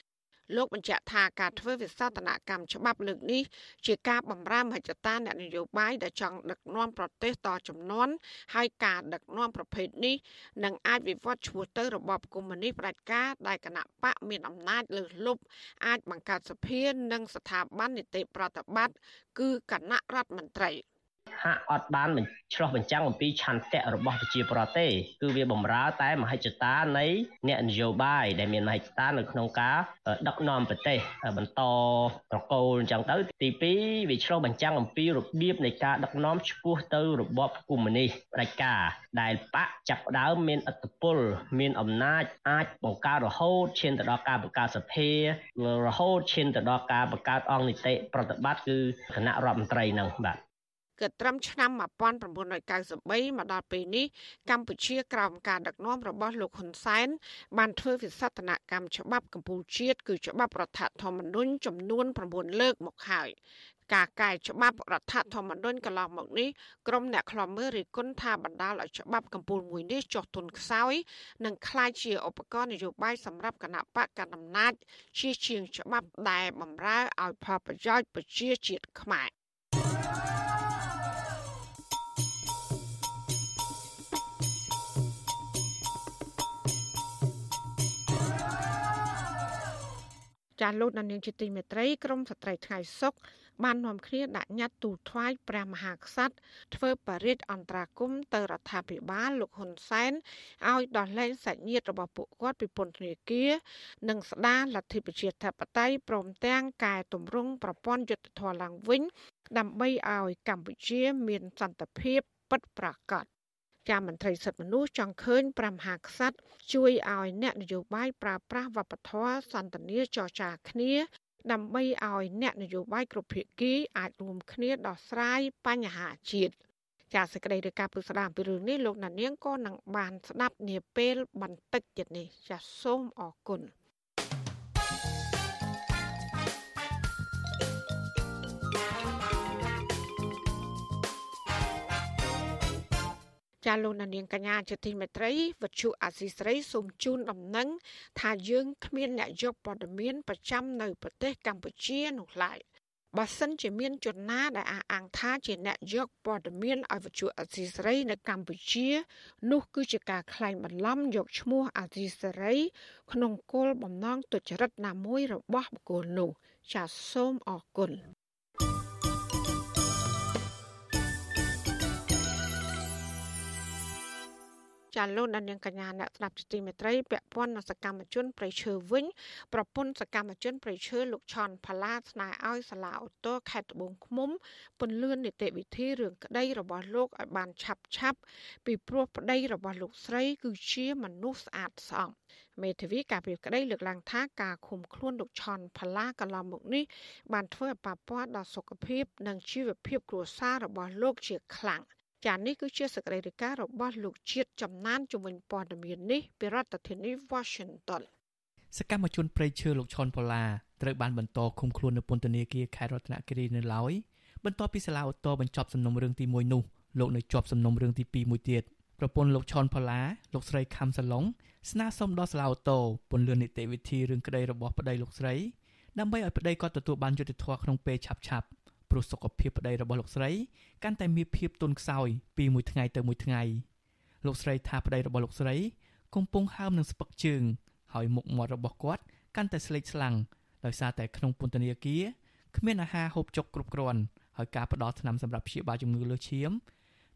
លោកបញ្ជាក់ថាការធ្វើវិសោធនកម្មច្បាប់លើកនេះជាការបំរើមហិច្ឆតាអ្នកនយោបាយដែលចង់ដឹកនាំប្រទេសតចំនួនហើយការដឹកនាំប្រភេទនេះនឹងអាចវិវត្តឈ្មោះទៅរបបកុម្មុយនីសផ្ដាច់ការដែលគណៈបកមានអំណាចលើសលប់អាចបង្កើតសភានិងស្ថាប័ននីតិប្រតិបត្តិគឺគណៈរដ្ឋមន្ត្រី។ ហាក់អត់បានឆ្លោះបញ្ចាំងអំពីឆន្ទៈរបស់ប្រជាប្រដ្ឋទេគឺវាបំរើតែមហិច្ឆតានៃអ្នកនយោបាយដែលមានមហិច្ឆតានៅក្នុងការដឹកនាំប្រទេសបន្តប្រកូលអញ្ចឹងទៅទី2វាឆ្លោះបញ្ចាំងអំពីរបៀបនៃការដឹកនាំឆ្ពោះទៅរបបកុម្មុយនីសផ្ដាច់ការដែលបកចាប់ដើមមានអធិបុលមានអំណាចអាចបង្កើតរហូតឈានទៅដល់ការបង្កើតសភារហូតឈានទៅដល់ការបង្កើតអង្គនីតិប្រតិបត្តិគឺគណៈរដ្ឋមន្ត្រីនឹងបាទ គឺត្រឹមឆ្នាំ1993មកដល់ពេលនេះកម្ពុជាក្រោមការដឹកនាំរបស់លោកហ៊ុនសែនបានធ្វើវិសតនកម្មច្បាប់កម្ពុជាជាតិគឺច្បាប់រដ្ឋធម្មនុញ្ញចំនួន9លើកមកហើយការកែច្បាប់រដ្ឋធម្មនុញ្ញកន្លងមកនេះក្រុមអ្នកខ្លាំមើលរិះគន់ថាបណ្ដាលឲ្យច្បាប់កម្ពុជាមួយនេះចុះទុនខ្សោយនិងក្លាយជាឧបករណ៍នយោបាយសម្រាប់គណៈបកកណ្ដាលអំណាចជាជាងច្បាប់ដែលបំរើឲ្យផលប្រយោជន៍ប្រជាជាតិខ្មែរ ចាលោកនាងជាទីមេត្រីក្រមស្ត្រីថ្ងៃសុកបាននាំគ្នាដាក់ញត្តិទូលថ្វាយព្រះមហាក្សត្រធ្វើបរិយាអន្តរាគមទៅរដ្ឋាភិបាលលោកហ៊ុនសែនឲ្យដោះលែងសាច់ញាតិរបស់ពួកគាត់ពីពន្ធនាគារនិងស្ដារលទ្ធិប្រជាធិបតេយ្យព្រមទាំងកែតម្រង់ប្រព័ន្ធយុត្តិធម៌ឡើងវិញ ដើម្បីឲ្យកម្ពុជាមានសន្តិភាពពិតប្រាកដ ជាមន្ត្រីសិទ្ធិមនុស្សចង់ឃើញព្រះមហាក្សត្រជួយឲ្យអ្នកនយោបាយប្រើប្រាស់វប្បធម៌សន្តានាចរចាគ្នា ដើម្បីឲ្យអ្នកនយោបាយគ្រប់ភាគីអាចរួមគ្នាដោះស្រាយបញ្ហាជាតិចាសសេចក្តីរាយការណ៍ពុស្ដាមពីរឿងនេះលោកណានៀងក៏នឹងបានស្ដាប់នាពេលបន្តិចទៀតនេះចាសសូមអរគុណ ចាលោកនាងកញ្ញាជាទីមេត្រីវັດឈុអាស៊ីស្រីសូមជូនដំណឹងថាយើងគ្មានអ្នកយកព័ត៌មានប្រចាំនៅប្រទេសកម្ពុជានោះឡើយបើសិនជាមានជនណាដែលអះអាងថាជាអ្នកយកព័ត៌មានឲ្យវិទ្យុអាស៊ីសេរីនៅកម្ពុជា នោះគឺជាការក្លែងបន្លំយកឈ្មោះអាស៊ីសេរី ក្នុងគោលបំណងទុច្ចរិតណាមួយរបស់បុគ្គលនោះចាសសូមអរគុណ ចាលោកដានៀងកញ្ញាអ្នកស្ដាប់ជាទីមេត្រីពាក់ព័ន្ធនឹងសកម្មជនប្រៃឈើវិញប្រពន្ធសកម្មជនប្រៃឈើលោកឆនផាឡាស្នើឲ្យសាលាអូតូខេត្តត្បូងឃ្មុំពន្លឿននីតិវិធីរឿងក្តីរបស់លោកឲ្យបានឆាប់ឆាប់ពីព្រោះប្តីរបស់លោកស្រី គឺជាមនុស្សស្អាតស្អំមេធាវីការពីក្តីលើកឡើងថាការឃុំខ្លួនលោកឆនផាឡាកន្លងមកនេះបានធ្វើឲ្យប៉ះពាល់ដល់សុខភាព និងជីវភាពគ្រួសាររបស់លោកជាខ្លាំង។ ចានេះគឺជាសកម្មភាពរបស់លោកជាតិចំណានជំនាញព័ត៌មាននេះពីរដ្ឋធានី Washington សកម្មជនប្រៃឈើលោកឈុនប៉ូឡាត្រូវបានបន្តឃុំខ្លួននៅពន្ធនាគារខេត្តរតនគិរីនៅឡើយបន្ទាប់ពីសាលាឧទ្ធរបញ្ចប់សំណុំរឿងទី1នោះលោកនៅជាប់សំណុំរឿងទី2មួយទៀតប្រពន្ធលោកឈុនប៉ូឡាលោកស្រីខំសាឡុងស្នើសុំដល់សាលាឧទ្ធរពន្យល់នីតិវិធីរឿងក្តីរបស់ប្តីលោកស្រីដើម្បីឲ្យប្តីគាត់ទទួលបានយុត្តិធម៌ក្នុងពេលឆាប់ៗ ព្រោះសុខភាពប្តីរបស់លោកស្រីកាន់តែមានភាពទន់ខ្សោយពីមួយថ្ងៃទៅមួយថ្ងៃលោកស្រីថាប្តីរបស់លោកស្រី កំពុងហើមនឹងស្ពឹកជើង ហើយមុខមាត់របស់គាត់កាន់តែស្លេកស្លាំងដោយសារតែក្នុងពន្ធនាគារគ្មានអាហារហូបចុកគ្រប់គ្រាន់ហើយការផ្ដល់ថ្នាំសម្រាប់ព្យាបាលជំងឺលើសឈាម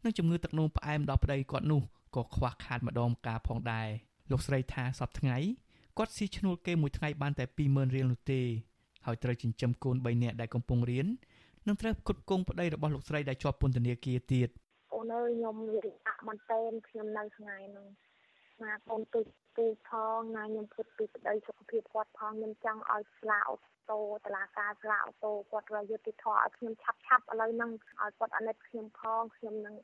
និងជំងឺទឹកនោមផ្អែមដល់ប្តីគាត់នោះក៏ខ្វះខាតម្ដងម្កាលផងដែរលោកស្រីថាសប្តាហ៍ថ្ងៃគាត់ស៊ីឈ្នួលគេមួយថ្ងៃបានតែ20000រៀលនោះទេហើយត្រូវចិញ្ចឹមកូន3នាក់ដែលកំពុងរៀន នឹងត្រូវផ្គត់ផ្គង់ប្តីរបស់លោកស្រីដែលជាប់ពន្ធនាគារទៀតអូនអើយខ្ញុំវិរិយៈមែនតើខ្ញុំនៅថ្ងៃហ្នឹងណាកូនទូទូផងណាខ្ញុំគិតពីប្តីសុខភាពគាត់ផងខ្ញុំចង់ឲ្យស្លាអូតូតឡាការស្លាអូតូគាត់រយុទ្ធធរឲ្យខ្ញុំឆាប់ឆាប់ឥឡូវហ្នឹងឲ្យគាត់អាណិតខ្ញុំផងខ្ញុំនឹង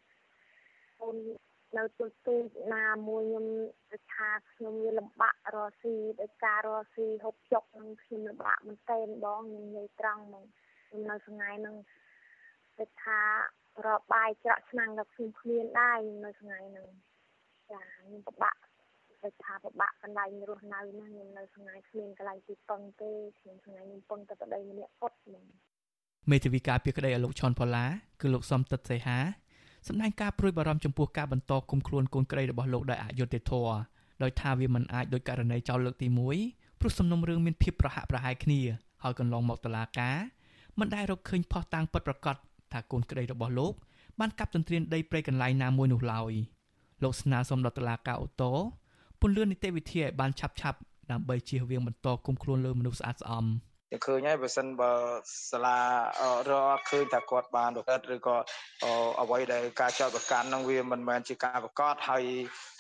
អូននៅទូទូណាមួយខ្ញុំថាខ្ញុំវាលំបាក់រស់ស៊ីដោយការរស់ស៊ីហូបចុកនឹងខ្ញុំលំបាកមែនតើបងខ្ញុំនិយាយត្រង់ហ្មងខ្ញុំ នៅថ្ងៃហ្នឹងគេថារកបាយច្រកឆ្នាំងដល់ខ្ញុំគ្មានដែរនៅថ្ងៃហ្នឹងចាខ្ញុំពិបាកគេថាពិបាកកន្លែងរស់នៅណាខ្ញុំនៅថ្ងៃគ្មានកន្លែងទីពឹងទេខ្ញុំថ្ងៃខ្ញុំពឹងតែប្តីម្នាក់គាត់ហ្មងមេធាវីការពីក្តីឲ្យលោកឈុនផល្លាគឺលោកសំតិតសីហាសម្ដែងការព្រួយបារម្ភចំពោះការបន្តគុំខ្លួនកូនក្រីរបស់លោកដោយអយុត្តិធម៌ដោយថាវាមិនអាចដោយករណីចោលលើកទី1ព្រោះសំណុំរឿងមានភាពប្រហាក់ប្រហែលគ្នាហើយកន្លងមកតុលាការ មិនដែលរកឃើញផុសតាងពិតប្រាកដថាកូនក្តីរបស់លោក បានកាប់ទន្ទ្រានដីព្រៃកន្លែងណាមួយនោះឡើយលោកស្នើសុំដល់តុលាការអូតូពន្យល់នីតិវិធីឲ្យបានឆាប់ឆាប់ដើម្បីជៀសវាងបន្តគុំខ្លួនលើមនុស្សស្អាតស្អំ តែឃើញហើយបើសិនបើសាលារកឃើញថាគាត់បានប្រព្រឹត្តឬក៏អ្វីដែលការចោទប្រកាន់ហ្នឹងវាមិនមែនជាការប្រកាសហើយ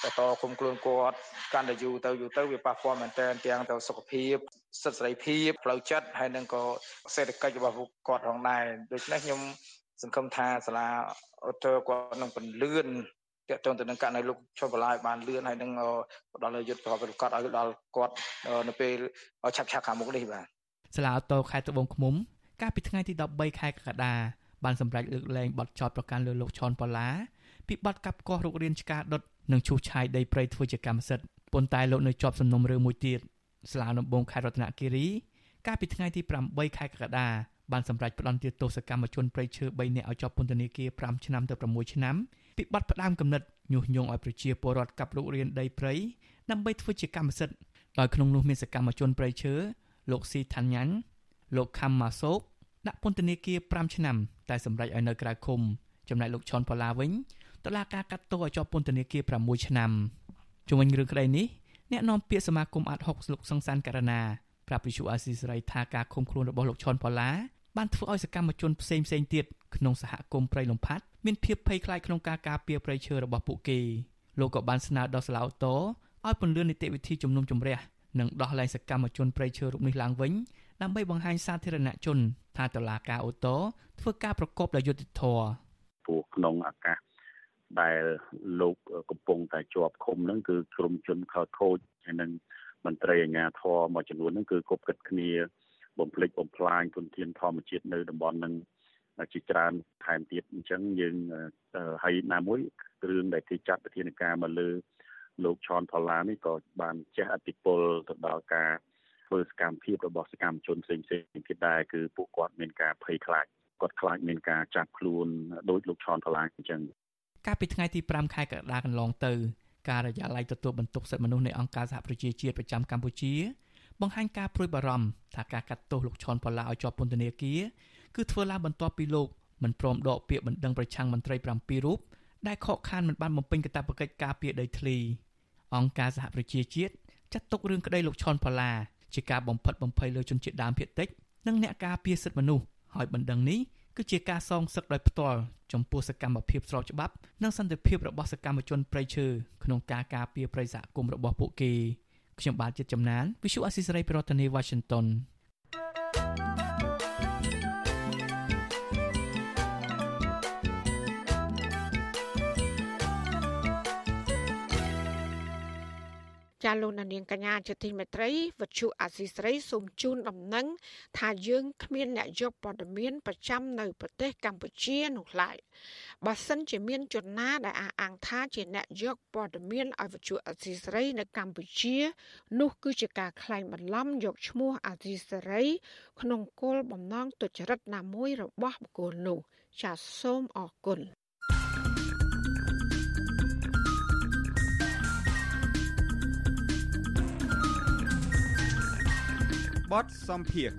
បន្តគុំខ្លួនគាត់កាន់តែយូរទៅយូរទៅវាប៉ះពាល់មែនទែនទាំងទៅសុខភាពសិទ្ធិសេរីភាពផ្លូវចិត្តហើយនឹងក៏សេដ្ឋកិច្ចរបស់គាត់ផងដែរដូច្នេះខ្ញុំសង្ឃឹមថាសាលាឧទ្ធរគាត់នឹងពន្លឿនតកតងទៅនឹងករណីលោកឈុំបន្លាយបានលឿនហើយនឹងផ្ដល់យុទ្ធប្រវត្តិគាត់ឲ្យដល់គាត់នៅពេលឆាប់ឆាប់ខាងមុខនេះបាទ សាលាឧទ្ធរខេត្តត្បូងឃ្មុំ កាលពីថ្ងៃទី13ខែកក្កដាបានសម្រេចលើកលែងបទចោទប្រកាន់លើលោកឈុនប៉ូឡាពីបទកាប់កោះរុករានឆ្កាដុតនិងឈូសឆាយដីព្រៃធ្វើជាកម្មសិទ្ធិប៉ុន្តែលោកនៅជាប់សំណុំរឿងមួយទៀតសាលាដំបងខេត្តរតនគិរីកាលពីថ្ងៃទី8ខែកក្កដាបានសម្រេចផ្តន្ទាទោសកម្មជនព្រៃឈើ3នាក់ឲ្យជាប់ពន្ធនាគារ5ឆ្នាំទៅ6ឆ្នាំពីបទផ្ដាំគំនិតញុះញង់ឲ្យប្រជាពលរដ្ឋកាប់រុករានដីព្រៃដើម្បីធ្វើជាកម្មសិទ្ធិដោយក្នុងនោះមានសកម្មជនព្រៃឈើ លោកស៊ីថាញ៉ាន់លោកខំម៉ាសូកដាក់ពន្ធនាគារ5ឆ្នាំ តែសម្រេចឲ្យនៅក្រៅឃុំចំណែកលោកឈុនផល្លាវិញតឡាការកាត់ទោសឲ្យជាប់ពន្ធនាគារ6ឆ្នាំជុំវិញរឿងក្តីនេះអ្នកនាំពាក្យសមាគមអាត់ហុកលោកសង្សានករណាប្រាប់វិសុអាស៊ីសេរីថាការឃុំខ្លួនរបស់លោកឈុនផល្លាបានធ្វើឲ្យសកម្មជនផ្សេងផ្សេងទៀតក្នុងសហគមន៍ព្រៃលំផាត់មានភាពភ័យខ្លាចក្នុងការការពារព្រៃឈើរបស់ពួកគេលោកក៏បានស្នើដល់សាឡាវតឲ្យពន្លឿននីតិវិធីជំនុំជម្រះ និងដោះលែងសកម្មជនព្រៃឈើរូបនេះឡើងវិញដើម្បីបង្ហាញសាធារណជន ថាតឡាការអូតូធ្វើការប្រកបដោយយុត្តិធម៌ព្រោះក្នុងឱកាសដែលលោកកំពុងតែជាប់ឃុំហ្នឹងគឺក្រុមជនខលខូចហើយនឹងមន្ត្រីអាជ្ញាធរមួយចំនួនហ្នឹងគឺគប់គិតគ្នា បំភ្លេចបំផ្លាញទុនធានធម្មជាតិនៅតំបន់ហ្នឹងជាច្រើនថែមទៀតអញ្ចឹងយើងហើយណាមួយគ្រឿងដែលគេចាត់វិធានការមកលើ លោកឈនផល្លានេះក៏បានចេះអតិពលទៅដល់ការធ្វើសកម្មភាពរបស់សកម្មជនផ្សេងផ្សេងទៀតដែរគឺពួកគាត់មានការភ័យខ្លាចគាត់ខ្លាចមានការចាប់ខ្លួនដោយលោកឈនផល្លាអញ្ចឹងកាលពីថ្ងៃទី5ខែកក្កដាកន្លងទៅការិយាល័យទទួលបន្ទុកសិទ្ធិមនុស្សនៃអង្គការសហប្រជាជាតិប្រចាំកម្ពុជា បង្ហាញការព្រួយបារម្ភថាការកាត់ទោសលោកឈុនប៉ូឡាឲ្យជាប់ពន្ធនាគារគឺធ្វើឡើងបន្ទាប់ពីលោកមិនព្រមដកពាក្យបណ្ដឹងប្រឆាំងមន្ត្រី7រូបដែលខកខានមិនបានបំពេញកាតព្វកិច្ចការពារដីធ្លី អង្គការសហប្រជាជាតិចាត់ទុករឿងក្តីលោកឈុនប៉ូឡាជាការបំផិតបំភ័យលើជនជាតិដើមភាគតិចនិងអ្នកការពារសិទ្ធិមនុស្សហើយបណ្ដឹងនេះគឺជាការសងសឹកដោយផ្ទាល់ចំពោះសកម្មភាពស្របច្បាប់និងសន្តិភាពរបស់សកម្មជនប្រៃឈើក្នុងការការពារប្រៃសហគមន៍របស់ពួកគេខ្ញុំបាទចិត្តចំណាន Visual Assisray ប្រធានាទី Washington ចាលោកនាងកញ្ញាជាទីមេត្រីវັດឈុអាស៊ីស្រីសូមជូនដំណឹងថាយើងគ្មានអ្នកយកព័ត៌មានប្រចាំនៅប្រទេសកម្ពុជានោះឡើយបើសិនជាមានជនណាដែលអះអាងថាជាអ្នកយកព័ត៌មានឲ្យវិទ្យុអាស៊ីសេរីនៅកម្ពុជា នោះគឺជាការក្លែងបន្លំយកឈ្មោះអាស៊ីសេរី ក្នុងគោលបំណងទុច្ចរិតណាមួយរបស់បុគ្គលនោះចាសសូមអរគុណ បទសំភារ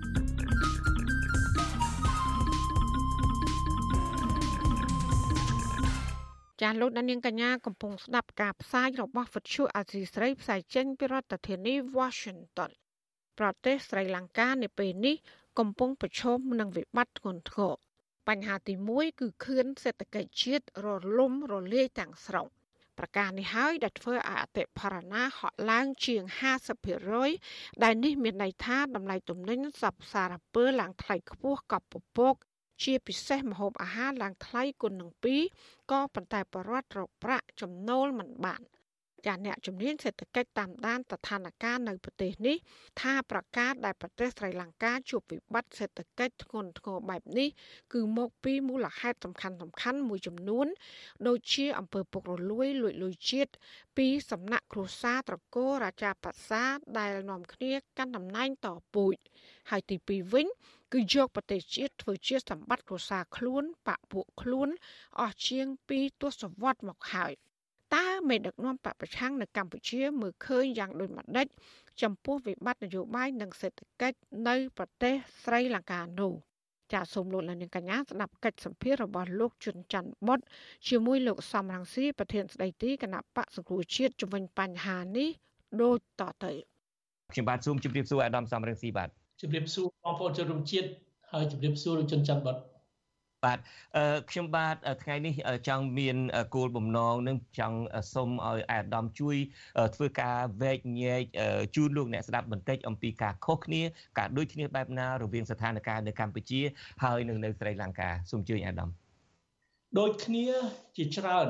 ចាលោកដានៀងកញ្ញាកំពុងស្ដាប់ការផ្សាយរបស់វិទ្យុអាស៊ីស្រីផ្សាយចេញពីរដ្ឋធានី Washington ប្រទេសស្រីលង្កានៅពេលនេះកំពុងប្រឈមនឹងវិបត្តិធ្ងន់ធ្ងរបញ្ហាទី1គឺខឿនសេដ្ឋកិច្ចជាតិរលំរលាយទាំងស្រុង ប្រការនេះហើយដែលធ្វើឲ្យអតិផរណាហក់ឡើងជាង50%ដែលនេះមានន័យថាតម្លៃទំនិញសពសារពើឡើងថ្លៃខ្ពស់កប់ពពកជាពិសេសម្ហូបអាហារឡើងថ្លៃគុណនឹង2ក៏ប៉ុន្តែបរដ្ឋរកប្រាក់ចំណូលមិនបាន។ ចាអ្នកជំនាញសេដ្ឋកិច្ចតាមដានស្ថានភាពនៅប្រទេសនេះថាប្រកាសដែលប្រទេសស្រីលង្កាជួបវិបត្តិសេដ្ឋកិច្ចធ្ងន់ធ្ងរបែបនេះគឺមកពីមូលហេតុសំខាន់សំខាន់មួយចំនួន ដូចជាអំពើពុករលួយលួចលុយជាតិពីសំណាក់គ្រួសារត្រកូលរាជាបសាដែលនាំគ្នាកាន់តំណែងតពូជហើយទី2វិញគឺយកប្រទេសជាតិធ្វើជាសម្បត្តិគ្រួសារខ្លួនបពពួកខ្លួនអស់ជាង2ទសវត្សរ៍មកហើយ។តើ មេដឹកនាំបពប្រឆាំងនៅកម្ពុជាមើលឃើញយ៉ាងដូចម្តេចចំពោះវិបត្តិនយោបាយនិងសេដ្ឋកិច្ចនៅប្រទេសស្រីលង្កានោះចាសសូមលោកលានកញ្ញាស្ដាប់កិច្ចសម្ភាររបស់លោកជុនច័ន្ទបុតជាមួយលោកសំរងស៊ីប្រធានស្ដីទីគណៈបកសង្គ្រោះជាតិជំវិញបញ្ហានេះដូចតទៅខ្ញុំបាទសូមជម្រាបសួរអាដាមសំរងស៊ីបាទជម្រាបសួរបងប្អូនជនរួមជាតិហើយជម្រាបសួរលោកជុនច័ន្ទបុត បាទខ្ញុំបាទថ្ងៃនេះចង់មានគោលបំណងនឹងចង់សុំឲ្យអាដាមជួយ ធ្វើការវែកញែកជូនលោកអ្នកស្ដាប់បន្តិចអំពីការខុសគ្នាការដូចគ្នាបែបណារវាងស្ថានភាពនៅកម្ពុជា ហើយនិងនៅស្រីលង្កាសូមជួយអាដាមដូចគ្នាជាច្រើន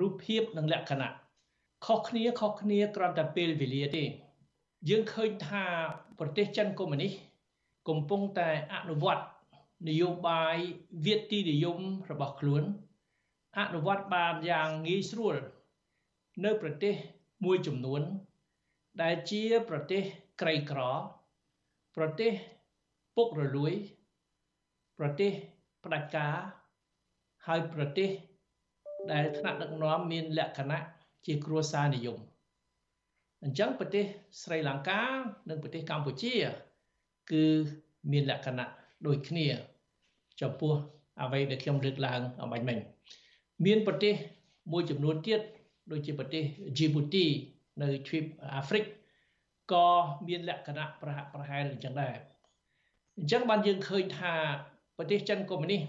រូបភាពនិងលក្ខណៈខុសគ្នាខុសគ្នាគ្រាន់តែពេលវេលាទេ យើងឃើញថាប្រទេសចិនកុម្មុយនីសកំពុងតែអនុវត្ត នយោបាយវិទ្យានិយមរបស់ខ្លួន អនុវត្តបានយ៉ាងងាយស្រួល នៅប្រទេសមួយចំនួន ដែលជាប្រទេសក្រីក្រ ប្រទេសពុករលួយ ប្រទេសផ្ដាច់ការហើយប្រទេស ដែលថ្នាក់ដឹកនាំមានលក្ខណៈជាគ្រួសារនិយមអញ្ចឹងប្រទេសស្រីលង្កា និងប្រទេសកម្ពុជា គឺមានលក្ខណៈដូចគ្នា ចំពោះអ្វីដែលខ្ញុំលើកឡើងអំបញ្ញមិញមានប្រទេសមួយចំនួនទៀតដូចជាប្រទេស Djibouti នៅទ្វីបអាហ្វ្រិកក៏មានលក្ខណៈប្រហាក់ប្រហែលអញ្ចឹងដែរអញ្ចឹងបានយើងឃើញថាប្រទេសចិនកុម្មុយនីស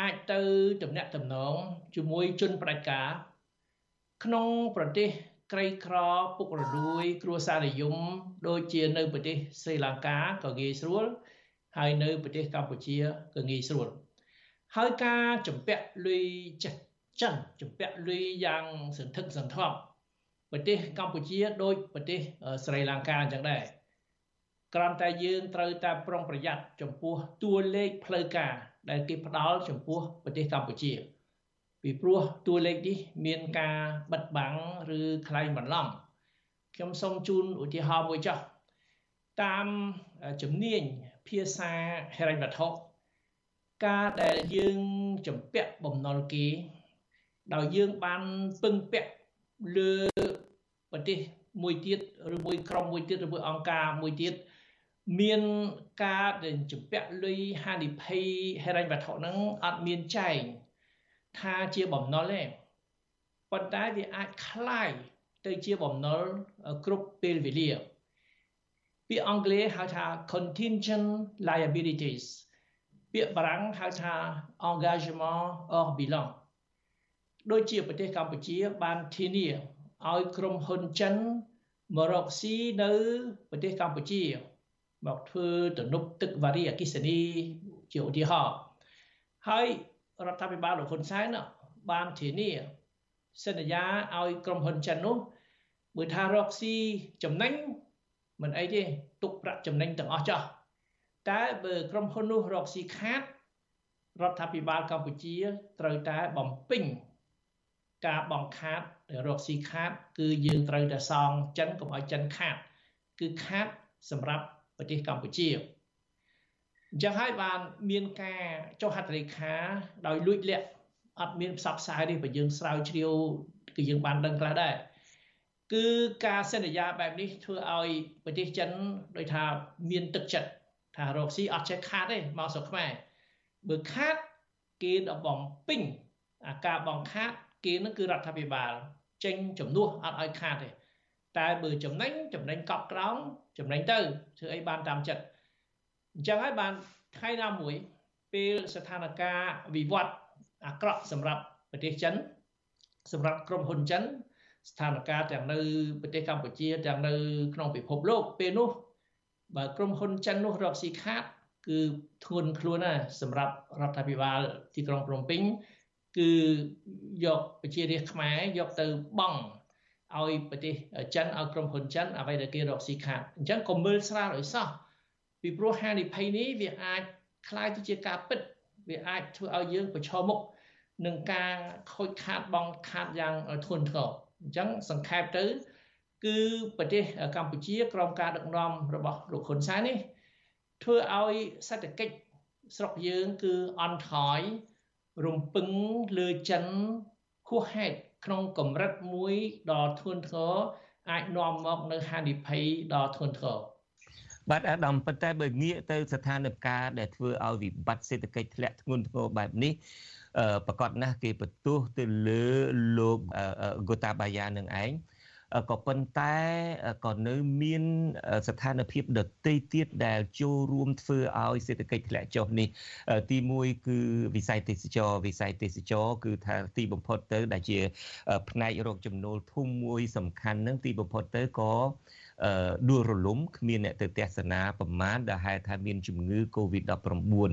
អាចទៅតំណាក់តំណងជាមួយជនផ្ដាច់ការក្នុងប្រទេសក្រីក្រពុករលួយ គ្រួសារនិយមដូចជានៅប្រទេសស្រីលង្កាក៏ងាយស្រួល ហើយនៅប្រទេសកម្ពុជាក៏ងាយស្រួលហើយការចម្ពាក់លុយចិនចិនចម្ពាក់លុយយ៉ាងសន្ធឹកសន្ធាប់ប្រទេសកម្ពុជាដូចប្រទេសស្រីលង្កាអញ្ចឹងដែរក្រំតែយើងត្រូវតែប្រុងប្រយ័ត្នចំពោះតួលេខផ្លូវការដែលគេផ្ដល់ចំពោះប្រទេសកម្ពុជា ពីព្រោះតួលេខនេះមានការបិទបាំងឬក្លែងបន្លំខ្ញុំសូមជូនឧទាហរណ៍មួយចោះតាមជំនាញ ភាសាហិរញ្ញវត្ថុការដែលយើងចម្ពាក់បំណុលគេដោយយើងបានពឹងពាក់លើប្រទេសមួយទៀតឬមួយក្រុមមួយទៀតឬមួយអង្គការមួយទៀតមានការដែលចម្ពាក់លុយហានិភ័យហិរញ្ញវត្ថុហ្នឹងអត់មានចែងថាជាបំណុលទេប៉ុន្តែវាអាចคล้ายទៅជាបំណុលគ្រប់ពេលវេលា ពាក្យអង់គ្លេសហៅថា contingent liabilities ពាក្យបារាំងហៅថា engagement hors bilan ដូចជាប្រទេសកម្ពុជាបានធានាឲ្យក្រុមហ៊ុនចិនមករកស៊ីនៅប្រទេសកម្ពុជា មកធ្វើទំនប់ទឹកវារីអគិសនីជាឧទាហរណ៍ហើយរដ្ឋាភិបាលលោកហ៊ុនសែនបានធានាសន្យាឲ្យក្រុមហ៊ុនចិននោះបើថារកស៊ីចំណេញ មិនអីទេទុកប្រាក់ចំណេញទាំងអស់ចោះតែបើក្រុមហ៊ុននោះរកស៊ីខាតរដ្ឋាភិបាលកម្ពុជាត្រូវតែបំពេញការបង្ខាតរកស៊ីខាត គឺយើងត្រូវតែសងចិនកុំឲ្យចិនខាត គឺខាតសម្រាប់ប្រទេសកម្ពុជាអញ្ចឹងហើយបានមានការចុះហត្ថលេខាដោយលួចលាក់អត់មានផ្សព្វផ្សាយទេបើយើងស្រាវជ្រាវគឺយើងបានដឹងខ្លះដែរ គឺការសន្យាបែបនេះធ្វើឲ្យប្រទេសចិនដោយថាមានទឹកចិត្តថារកស៊ីអត់ចេះខាតទេមកស្រុកខ្មែរបើខាតគេដល់បំពេញអាការបង្ខាតគេនឹងគឺរដ្ឋាភិបាល ចេញជំនួសអត់ឲ្យខាតទេតែបើចំណេញចំណេញកប់ក្រោមចំណេញទៅធ្វើអីបានតាមចិត្តអញ្ចឹងហើយបានថ្ងៃណាមួយពេលស្ថានភាពវិវត្តអាក្រក់សម្រាប់ប្រទេសចិនសម្រាប់ក្រុមហ៊ុនចិន ស្ថានភាពទាំងនៅប្រទេសកម្ពុជាទាំងនៅក្នុងពិភពលោកពេលនោះបើក្រុមហ៊ុនចិននោះរកស៊ីខាតគឺធ្ងន់ខ្លួនណាស់សម្រាប់រដ្ឋាភិបាលទីក្រុងភ្នំពេញគឺយកប្រជារាស្ត្រខ្មែរយកទៅបង់ឲ្យប្រទេសចិនឲ្យក្រុមហ៊ុនចិនអ្វីដែលគេរកស៊ីខាតអញ្ចឹងកុំមើលស្រាលឲ្យសោះពីព្រោះហានិភ័យនេះវាអាចคล้ายទៅជាការពិតវាអាចធ្វើឲ្យយើងប្រឈមមុខនឹងការខូចខាតបងខាតយ៉ាងធ្ងន់ធ្ងរ អញ្ចឹងសង្ខេបទៅ គឺប្រទេសកម្ពុជាក្រោមការដឹកនាំរបស់លោកហ៊ុនសែននេះធ្វើឲ្យសេដ្ឋកិច្ចស្រុកយើងគឺអន់ថយរំពឹងលើចិនហួសហេតុក្នុងកម្រិតមួយដ៏ធ្ងន់ធ្ងរអាចនាំមកនៅហានិភ័យដ៏ធ្ងន់ធ្ងរបាទអាដាមប៉ុន្តែបើងាកទៅស្ថានភាពដែលធ្វើឲ្យវិបត្តិសេដ្ឋកិច្ចធ្លាក់ធ្ងន់ធ្ងរបែបនេះ ប្រកាសណាស់គេបន្ទោសទៅលើលោកហ្គូតាបាយ៉ានឹងឯង ក៏ប៉ុន្តែក៏នៅមានស្ថានភាពដទៃទៀតដែលចូលរួមធ្វើឲ្យសេដ្ឋកិច្ចធ្លាក់ចុះនេះ ទី1គឺវិស័យទេសចរវិស័យទេសចរគឺថាទីបំផុតទៅ ដែលជា ផ្នែករកចំណូលធំមួយសំខាន់នឹងទីបំផុតទៅក៏ដួលរលំគ្មានអ្នកទៅទស្សនាប្រមាណដែលហេតុថាមានជំងឺ Covid-19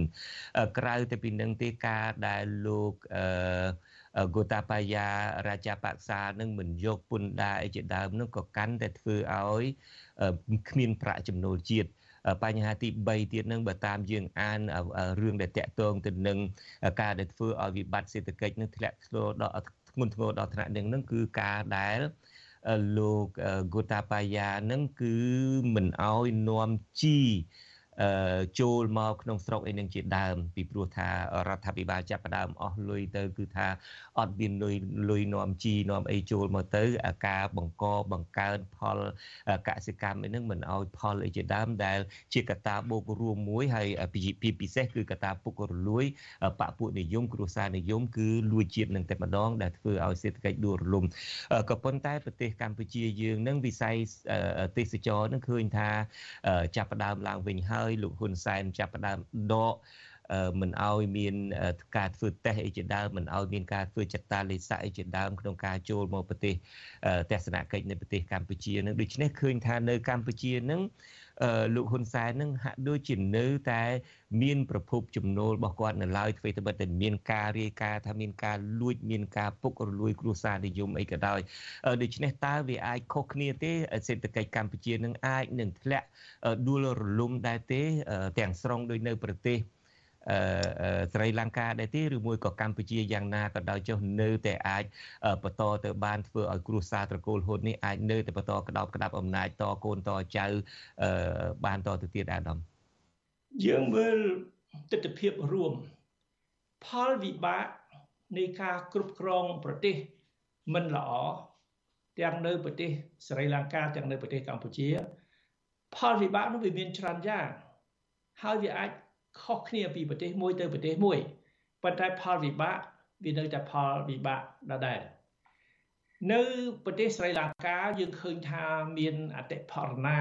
ក្រៅទៅពីនឹងទេការដែលលោកអឺហ្គូតាបាយ៉ារាជាបក្សានឹងមិនយកពន្ធដារអីជាដើមនឹងក៏កាន់តែធ្វើឲ្យគ្មានប្រាក់ចំណូលជាតិបញ្ហាទី3ទៀតនឹងបើតាមយើងអានរឿងដែលតាក់ទងទៅនឹងការដែលធ្វើឲ្យវិបត្តិសេដ្ឋកិច្ចនឹងធ្លាក់ធ្ងន់ដល់ធ្ងន់ធ្ងរដល់ថ្នាក់នឹងនឹងគឺការដែលលោក Gotabaya នឹងគឺមិនអោយនាំជី ចូលមកក្នុងស្រុកអីនឹងជាដើម ពីព្រោះថារដ្ឋាភិបាលចាប់ផ្ដើមអស់លុយទៅ គឺថាអត់មានលុយលុយនាំជីនាំអីចូលមកទៅការបង្កបង្កើនផលកសិកម្មអីនឹងមិនអោយផលអីជាដើមដែល ជាកត្តាបូករួមមួយហើយពីពិសេសគឺកត្តាពុករលួយបពពួកនិយមគ្រួសារនិយមគឺលួចជាតិនឹងតែម្ដងដែលធ្វើឲ្យសេដ្ឋកិច្ចដួលរលំក៏ប៉ុន្តែប្រទេសកម្ពុជាយើងនឹងវិស័យទេសចរនឹងឃើញថាចាប់ផ្ដើមឡើងវិញហើយលោកហ៊ុនសែនចាប់ផ្ដើមដកមិនឲ្យមានការធ្វើតេស្តអីជាដើមមិនឲ្យមានការធ្វើចតាលេខអីជាដើមក្នុងការចូលមកប្រទេសទស្សនកិច្ចនៅប្រទេសកម្ពុជានឹងដូច្នេះឃើញថានៅកម្ពុជានឹង លោកហ៊ុនសែននឹងហាក់ដូចជានៅតែមានប្រភពចំណូលរបស់គាត់នៅឡើយធ្វើទៅបិទតែមានការរាយការណ៍ថាមានការលួចមានការពុករលួយគ្រួសារនិយមអីក៏ដោយដូច្នេះតើវាអាចខុសគ្នាទេសេដ្ឋកិច្ចកម្ពុជានឹងអាចនឹងធ្លាក់ដួលរលំដែរទេទាំងស្រុងដោយនៅប្រទេសអឺ ស្រីលង្កាដែរទេឬមួយក៏កម្ពុជាយ៉ាងណាក៏ដោយចុះនៅតែអាចបន្តទៅបានធ្វើឲ្យគ្រួសារត្រកូលហ៊ុននេះអាចនៅតែបន្តក្តោបក្តាប់អំណាចតកូនតចៅបានតទៅទៀតអាដាមយើងមើលទស្សនវិជ្ជារួមផលវិបាកនៃការគ្រប់គ្រងប្រទេសមិនល្អទាំងនៅប្រទេសស្រីលង្កាទាំងនៅប្រទេសកម្ពុជា ផលវិបាកនោះវាមានច្រើនយ៉ាងហើយវាអាច ខុសគ្នាពីប្រទេសមួយទៅប្រទេសមួយប៉ុន្តែផលវិបាកវានៅតែផលវិបាកដដែលនៅប្រទេសស្រីលង្កាយើងឃើញថាមានអតិផរណា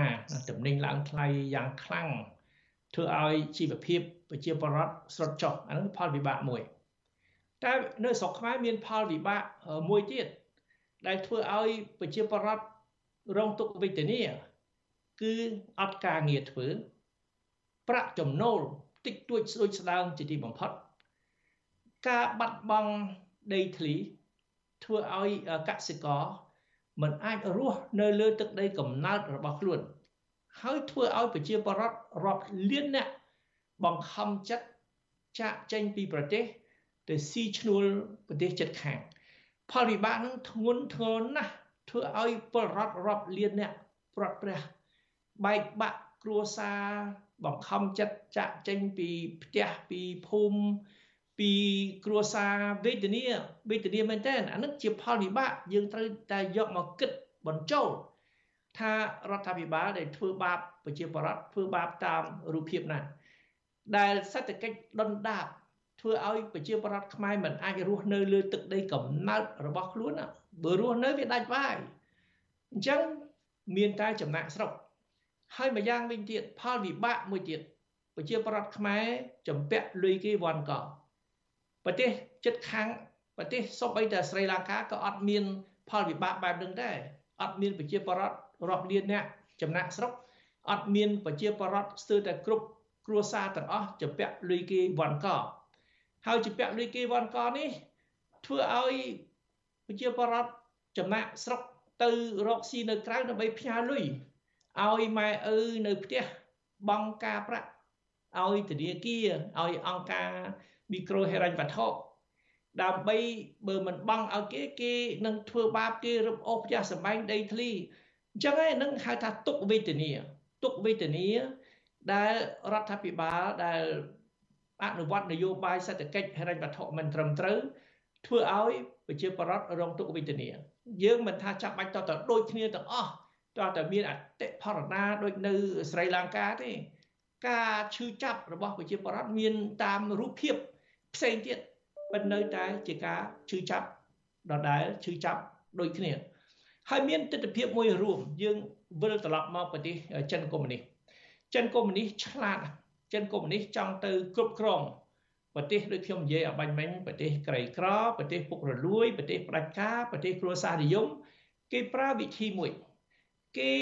តំណែងឡើងថ្លៃយ៉ាងខ្លាំងធ្វើឲ្យជីវភាពប្រជាពលរដ្ឋស្រុតចុះអានោះផលវិបាកមួយតែនៅស្រុកខ្មែរមានផលវិបាកមួយទៀតដែលធ្វើឲ្យប្រជាពលរដ្ឋរងទុក្ខវេទនាគឺអត់ការងារធ្វើប្រាក់ចំណូល តិចតួចស្ដួចស្ដើងជាទីបំផុតការបាត់បង់ដីធ្លីធ្វើឲ្យកសិករមិនអាចរស់នៅលើទឹកដីកំណើតរបស់ខ្លួន ហើយធ្វើឲ្យប្រជាពលរដ្ឋរាប់លានអ្នកបង្ខំចិត្តចាក់ចេញពីប្រទេសទៅស៊ីឈ្នួលប្រទេសជិតខាង ផលវិបាកនឹងធ្ងន់ធ្ងរណាស់ធ្វើឲ្យពលរដ្ឋរាប់លានអ្នកព្រាត់ព្រះបែកបាក់គ្រួសារ បង្ខំចិត្តចាក់ចេញពីផ្ទះពីភូមិពីគ្រួសារវេទនាវេទនាមែនតើអានឹងជាផលវិបាកយើងត្រូវតែយកមកគិតបញ្ចូលថារដ្ឋាភិបាលដែលធ្វើបាបប្រជាពលរដ្ឋធ្វើបាបតាមរូបភាពណាដែលសេដ្ឋកិច្ចដុនដាបធ្វើឲ្យប្រជាពលរដ្ឋខ្មែរមិនអាចរស់នៅលើទឹកដីកំណើតរបស់ខ្លួនបើរស់នៅវាដាច់វាយអញ្ចឹងមានតែចំណាក់ស្រុក ហើយម្យ៉ាងវិញទៀតផលវិបាកមួយទៀតប្រជាប្រដ្ឋខ្មែរចំពាក់លុយគេវ៉ាន់កប្រទេសចិត្តខាងប្រទេសសូម្បីតែស្រីលង្កាក៏អត់មាន ផលវិបាកបែបនឹងដែរអត់មានប្រជាប្រដ្ឋរាប់លានអ្នកចំណាក់ស្រុកអត់មានប្រជាប្រដ្ឋស្ទើរតែគ្រប់គ្រួសារទាំងអស់ចំពាក់លុយគេវ៉ាន់កហើយចំពាក់លុយគេវ៉ាន់កនេះធ្វើឲ្យប្រជាប្រដ្ឋចំណាក់ស្រុកទៅរកស៊ីនៅក្រៅដើម្បីផ្ញើលុយ ឲ្យម៉ែឪនៅផ្ទះបង់ការប្រាក់ឲ្យធនាគារឲ្យអង្គការមីក្រូហិរញ្ញវត្ថុដើម្បីបើមិនបង់ឲ្យគេគេនឹងធ្វើបាបគេរឹបអូសផ្ទះសម្បែងដីធ្លីអញ្ចឹងឯនឹងហៅថាទុកវេទនាទុកវេទនាដែលរដ្ឋាភិបាលដែលអនុវត្តនយោបាយសេដ្ឋកិច្ចហិរញ្ញវត្ថុមិនត្រឹមត្រូវធ្វើឲ្យប្រជាពលរដ្ឋរងទុក្ខវេទនាយើងមិនថាចាំបាច់តទៅដូចគ្នាទាំងអស់ តើតែមានអតិផរណាដូចនៅស្រីលង្កាទេ ការឈឺចាប់របស់ប្រជាពលរដ្ឋមានតាមរូបភាពផ្សេងទៀតប៉ុន្តែនៅតែជាការឈឺចាប់ដដែលឈឺចាប់ដូចគ្នាហើយមានទស្សនវិជ្ជាមួយរួមយើងវិលត្រឡប់មកប្រទេសចិនកុម្មុយនីសចិនកុម្មុយនីសឆ្លាតចិនកុម្មុយនីសចង់ទៅគ្រប់គ្រងប្រទេសដូចខ្ញុំនិយាយអបាញ់មិញប្រទេសក្រីក្រប្រទេសពុករលួយប្រទេសផ្ដាច់ការប្រទេសគ្រួសារនិយមគេប្រើវិធីមួយ គេ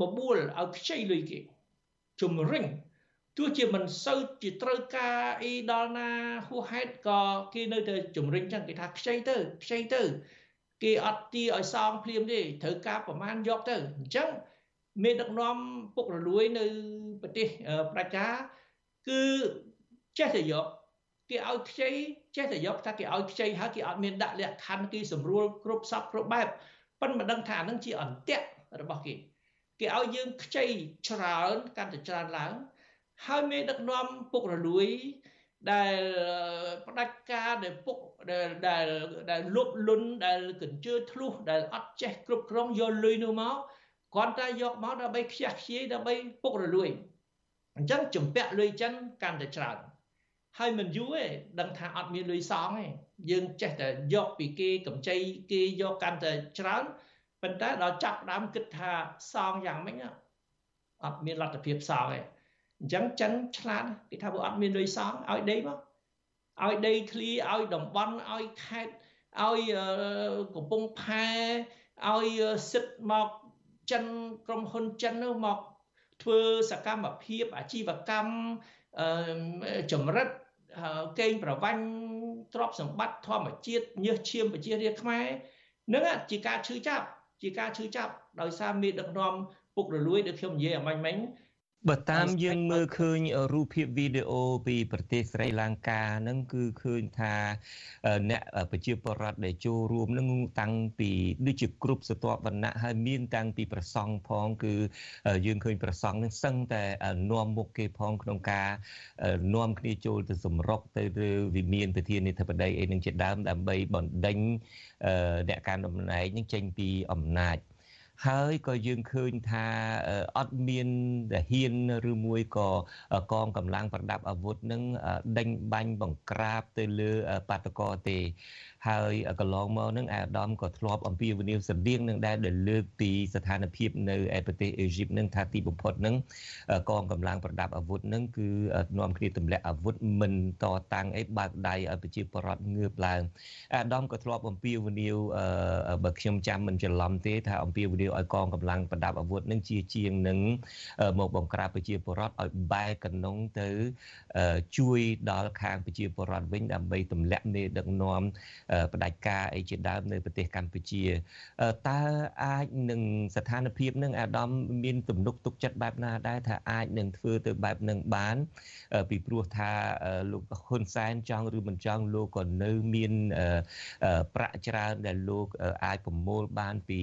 បបួលឲ្យខ្ចីលុយគេជំរិញទោះជាមិនសូវជាត្រូវការអីដល់ណាហួសហេតុក៏គេនៅតែជំរិញចឹងគេថាខ្ចីទៅខ្ចីទៅគេអត់ទីឲ្យសងភ្លាមទេត្រូវការប្រមាណយកទៅអញ្ចឹងមេដឹកនាំពុករលួយនៅប្រទេសប្រជាគឺចេះតែយកគេឲ្យខ្ចីចេះតែយកថាគេឲ្យខ្ចីហើយគេអត់មានដាក់លក្ខខណ្ឌគេសម្រួលគ្រប់សពគ្រប់បែបប៉ុន្តែមិនដឹងថាអានឹងជាអន្ទាក់ របស់គេគេឲ្យយើងខ្ចីច្រើនកាន់តែច្រើនឡើងហើយមេដឹកនាំពុករលួយដែលផ្ដាច់ការដែលពុកដែលដែលដែលលុបលុនដែលកញ្ជើធ្លុះដែលអត់ចេះគ្រប់គ្រងយកលុយនោះមកគ្រាន់តែយកមកដើម្បីខ្ជះខ្ជាយដើម្បីពុករលួយអញ្ចឹងចំពាក់លុយចិនកាន់តែច្រើនហើយមិនយូរទេដឹងថាអត់មានលុយសងទេយើងចេះតែយកពីគេកម្ចីគេយកកាន់តែច្រើន ប៉ុន្តែដល់ចាប់ដើមគិតថាសងយ៉ាងម៉េចអត់មានលទ្ធភាពសងទេអញ្ចឹងចិនឆ្លាតគេថាបើអត់មានលុយសងឲ្យដីមកឲ្យដីធ្លីឲ្យតំបន់ឲ្យខេត្តឲ្យកំពង់ផែឲ្យសិទ្ធមកចិនក្រុមហ៊ុនចិននោះមកធ្វើសកម្មភាពអាជីវកម្មចម្រិតកេងប្រវាញ់ទ្រព្យសម្បត្តិធម្មជាតិញើសឈាមប្រជារាស្ត្រខ្មែរនឹងជាការឈឺចាប់ ជាការឈឺចាប់ដោយសារមេដឹកនាំពុករលួយដូចខ្ញុំនិយាយអមាញ់មិញ បើតាមយើងមើលឃើញរូបភាពវីដេអូពីប្រទេសស្រីលង្កាហ្នឹងគឺឃើញថាអ្នកប្រជាពលរដ្ឋដែលចូលរួមហ្នឹងតាំងពីដូចជាគ្រប់ស្រទាប់វណ្ណៈហើយមានតាំងពីប្រសង់ផង គឺយើងឃើញប្រសង់ហ្នឹងសឹងតែនាំមុខគេផងក្នុងការនាំគ្នាចូលទៅសម្រុកទៅវិមានប្រធានាធិបតីអីនឹងជាដើមដើម្បីបណ្ដេញអ្នកការតំណែងនឹងចេញពីអំណាច ហើយក៏យើងឃើញថាអត់មានទាហានឬមួយក៏កងកម្លាំងប្រដាប់អាវុធនឹងដេញបាញ់បង្ក្រាបទៅលើបាតកោទេហើយកន្លងមកនឹងអាដាមក៏ធ្លាប់អំពាវនាវស្តៀងនឹងដែរដែលលើកពីស្ថានភាពនៅឯប្រទេសអេស៊ីបនឹងថាទីបំផុតនឹងកងកម្លាំងប្រដាប់អាវុធនឹងគឺនាំគ្នាទម្លាក់អាវុធមិនតតាំងអីបើកដៃឲ្យប្រជាពលរដ្ឋងើបឡើងអាដាមក៏ធ្លាប់អំពាវនាវបើខ្ញុំចាំមិនច្រឡំទេថាអំពាវនាវឲ្យកងកម្លាំងប្រដាប់អាវុធនឹងជាជាងនឹងមកបង្ក្រាបប្រជាពលរដ្ឋឲ្យបែកកណ្ដុងទៅជួយដល់ខាងប្រជាពលរដ្ឋវិញដើម្បីទម្លាក់មេដឹកនាំផ្ដាច់ការអីជាដើមនៅប្រទេសកម្ពុជាតើអាចនឹងស្ថានភាពនឹងអាដាមមានទំនុកទុកចិត្តបែបណាដែរថាអាចនឹងធ្វើទៅបែបនឹងបាន ពីព្រោះថាលោកហ៊ុនសែនចង់ឬមិនចង់លោកក៏នៅមានប្រាក់ច្រើនដែលលោកអាចប្រមូលបានពី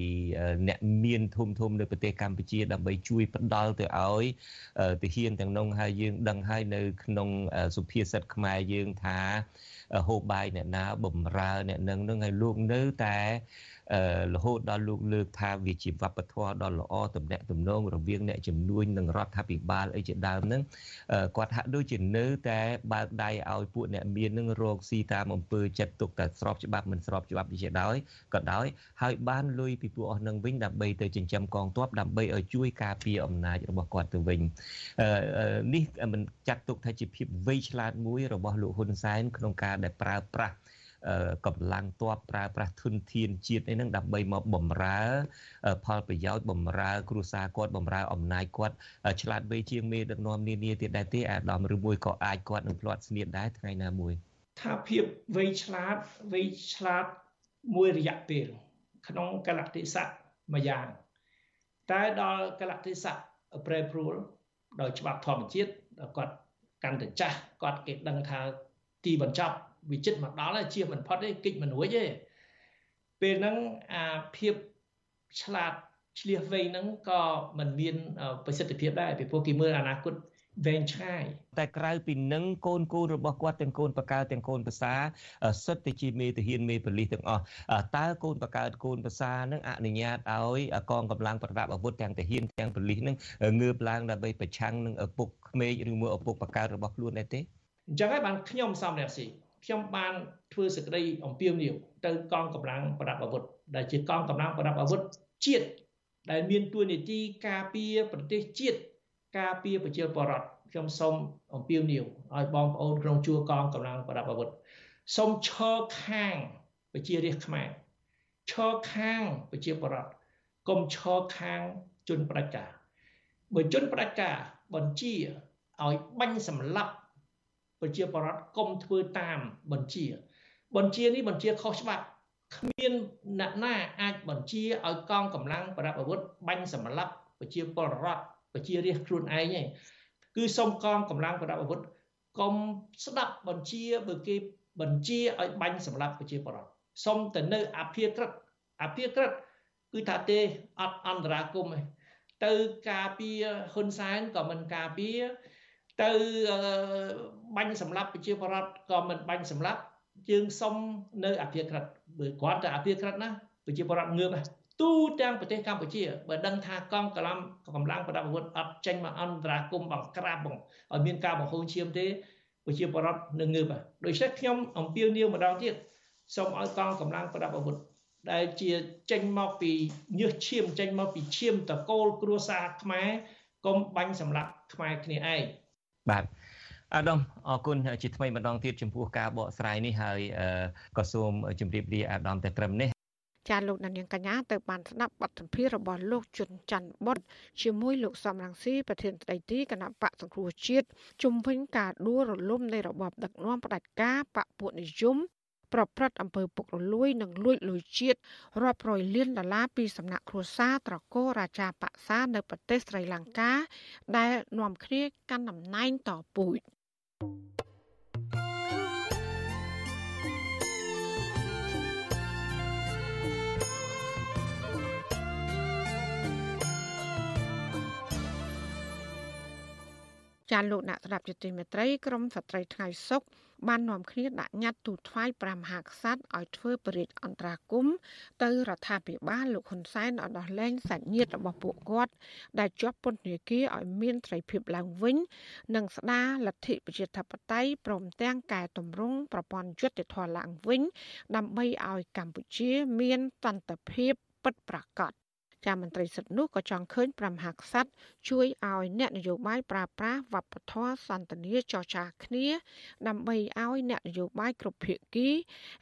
អ្នកមានធំធំនៅប្រទេសកម្ពុជាដើម្បីជួយផ្ដល់ទៅឲ្យទាហានទាំងនោះហើយយើងដឹងហើយនៅក្នុងសុភាសិតខ្មែរយើងថាហូបបាយអ្នកណាបំរើអ្នកនឹងនឹងឲ្យលោកនៅតែ រហូតដល់លោកលើកថាវាជាវប្បធម៌ដ៏ល្អតំណាក់តំណងរវាងអ្នកជំនួញនិងរដ្ឋាភិបាលអីជាដើមហ្នឹងគាត់ហាក់ដូចជានៅតែបើកដៃឲ្យពួកអ្នកមាននឹងរកស៊ីតាមអំពើចិត្តទុកតែស្របច្បាប់មិនស្របច្បាប់នេះជាដោយក៏ដោយហើយបានលុយពីពួកអស់នឹងវិញដើម្បីទៅចិញ្ចឹមកងទ័ពដើម្បីឲ្យជួយការពារអំណាចរបស់គាត់ទៅវិញនេះមិនចាត់ទុកថាជាភាពវៃឆ្លាតមួយរបស់លោកហ៊ុនសែនក្នុងការដែលប្រើប្រាស់ កម្លាំងទ័ពប្រើប្រាស់ធនធានជាតិអីហ្នឹងដើម្បីមកបំរើ ផលប្រយោជន៍បំរើ គ្រួសារគាត់បំរើអំណាចគាត់ឆ្លាតវៃជាងមេដឹកនាំនានាទៀតដែរទេអាដាមឬមួយក៏អាចគាត់នឹងផ្លាត់ស្នៀតដែរថ្ងៃណាមួយថាភាពវៃឆ្លាតវៃឆ្លាតមួយរយៈពេលក្នុងកលៈទេសៈមួយយ៉ាងតែដល់កលៈទេសៈប្រែប្រួលដោយច្បាប់ធម្មជាតិគាត់កាន់តែចាស់គាត់គេដឹងថាទីបញ្ចប់ វាចិត្តមកដល់ហើយជៀសមិនផុតទេគិតមិនរួចទេពេលហ្នឹងអាភាពឆ្លាតឆ្លៀសវៃហ្នឹងក៏មិនមានប្រសិទ្ធភាពដែរពីព្រោះគេមើលអនាគតវែងឆ្ងាយតែក្រៅពីនឹងកូនកូនរបស់គាត់ទាំងកូនបកើទាំងកូនប្រសាសិតតែជាមេទាហានមេបលិសទាំងអស់តើកូនបកើកូនប្រសានឹងអនុញ្ញាតឲ្យកងកម្លាំងប្រដាប់អាវុធទាំងទាហានទាំងបលិសនឹងងើបឡើងដើម្បីប្រឆាំងនឹងឪពុកក្មេកឬមួយឪពុកបកើរបស់ខ្លួនដែរទេអញ្ចឹងហើយបានខ្ញុំសំរងស៊ី ខ្ញុំបានធ្វើសេចក្តីអំពាវនាវទៅកងកម្លាំងប្រដាប់អាវុធដែលជាកងកម្លាំងប្រដាប់អាវុធជាតិដែលមានទួនាទីការពារប្រទេសជាតិការពារប្រជាពលរដ្ឋខ្ញុំសូមអំពាវនាវឲ្យបងប្អូនក្នុងជួរកងកម្លាំងប្រដាប់អាវុធសូមឈរខាងប្រជារាស្ត្រខ្មែរឈរខាងប្រជាពលរដ្ឋកុំឈរខាងជនផ្ដាច់ការបើជនផ្ដាច់ការបញ្ជាឲ្យបាញ់សម្លាប់ ប្រជាពលរដ្ឋកុំធ្វើតាមបញ្ជា បញ្ជានេះបញ្ជាខុសច្បាប់គ្មានអ្នកណាអាចបញ្ជាឲ្យកងកម្លាំងប្រដាប់អាវុធបាញ់សម្លាប់ប្រជាពលរដ្ឋប្រជារាស្ត្រខ្លួនឯងទេគឺសូមកងកម្លាំងប្រដាប់អាវុធកុំស្ដាប់បញ្ជាបើគេបញ្ជាឲ្យបាញ់សម្លាប់ប្រជាពលរដ្ឋសូមទៅនៅអភិក្រិតអភិក្រិតគឺថាទេអត់អន្តរាគមទេទៅការពារហ៊ុនសែនក៏មិនការពារ ទៅបាញ់សម្លាប់ប្រជាពលរដ្ឋក៏មិនបាញ់សម្លាប់យើងសុំនៅអភិក្រិតបើគាត់ទៅអភិក្រិតណាប្រជាពលរដ្ឋងើបទូទាំងប្រទេសកម្ពុជាបើដឹងថាកងកម្លាំងកម្លាំងប្រដាប់អាវុធអត់ចេញមកអន្តរាគមបង្ក្រាបបងឲ្យមានការបង្ហូរឈាមទេប្រជាពលរដ្ឋនឹងងើបដូច្នេះខ្ញុំអំពាវនាវម្ដងទៀតសូមឲ្យកងកម្លាំងប្រដាប់អាវុធដែលជាចេញមកពីញើសឈាមចេញមកពីឈាមតកូលគ្រួសារខ្មែរកុំបាញ់សម្លាប់ខ្មែរគ្នាឯង បាទអាដាមអរគុណជាថ្មីម្ដងទៀតចំពោះការបកស្រាយនេះហើយក៏សូមជម្រាបលាអាដាមតែត្រឹមនេះចាលោកនាងកញ្ញាទៅបានស្ដាប់បទសម្ភាសរបស់លោកជុនច័ន្ទបុតជាមួយលោកសំរងស៊ីប្រធានស្ដីទីគណៈបកសង្គ្រោះជាតិជំវិញការដួលរលំនៃរបបដឹកនាំផ្ដាច់ការបកពួកនិយម ប្រព្រឹត្តអំពើពុករលួយ និងលួចលុយជាតិរាប់រយលានដុល្លារពីសំណាក់គ្រួសារត្រកូលរាជាបក្សានៅប្រទេសស្រីលង្កា ដែលនាំគ្នាកាន់តំណែងតពូជ។ចាលោកអ្នកស្ដាប់យុតិមេត្រីក្រមស្ត្រីថ្ងៃសុក បាននាំគ្នាដាក់ញត្តិទូថ្វាយព្រះមហាក្សត្រឲ្យធ្វើបរិយាអន្តរាគមទៅរដ្ឋាភិបាលលោកហ៊ុនសែនឲ្យដោះលែងសាច់ញាតិរបស់ពួកគាត់ ដែលជាប់ពន្ធនាគារឲ្យមានត្រីភាពឡើងវិញ និងស្ដារលទ្ធិប្រជាធិបតេយ្យព្រមទាំងកែតម្រង់ប្រព័ន្ធយុត្តិធម៌ឡើងវិញ ដើម្បីឲ្យកម្ពុជាមានសន្តិភាពពិតប្រាកដ ចាមន្ត្រីសិទ្ធិនោះក៏ចង់ឃើញប្រមហាក្សត្រជួយឲ្យអ្នកនយោបាយប្រើប្រាស់វប្បធម៌សន្តានាចរចាគ្នា ដើម្បីឲ្យអ្នកនយោបាយគ្រប់ភាគី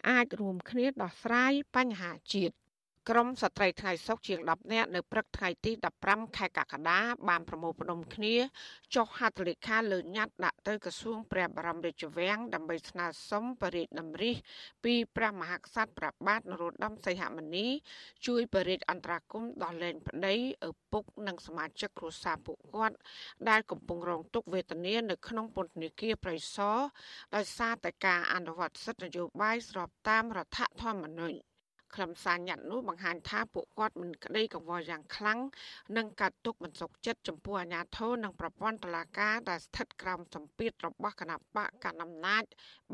អាចរួមគ្នាដោះស្រាយបញ្ហាជាតិ ក្រមស្ត្រីថ្ងៃសុកជាង10នាក់នៅព្រឹកថ្ងៃទី15ខែកក្កដាបានប្រមូលផ្ដុំគ្នាចុះហត្ថលេខាលើញត្តិដាក់ទៅក្រសួងព្រះបរមរាជវាំងដើម្បីស្នើសុំបរិយាតម្រិះពីព្រះមហាក្សត្រព្រះបាទនរោត្តមសីហមុនី ជួយបរិយាអន្តរាគមន៍ដោះលែងប្តីឪពុកនិងសមាជិកគ្រួសារពួកគាត់ដែលកំពុងរងទុក្ខវេទនានៅក្នុងពន្ធនាគារប្រៃសណដោយសារតែការអនុវត្តសិទ្ធិនយោបាយស្របតាមរដ្ឋធម្មនុញ្ញ ខ្លឹមសារញត្តិនោះបង្ហាញថាពួកគាត់មិនក្តីកង្វល់យ៉ាងខ្លាំងនិងកាត់ទុកមិនសុខចិត្តចំពោះអាញាធរនិងប្រព័ន្ធតុលាការដែលស្ថិតក្រោមសម្ពាធរបស់គណៈបកកណ្ដាលអំណាច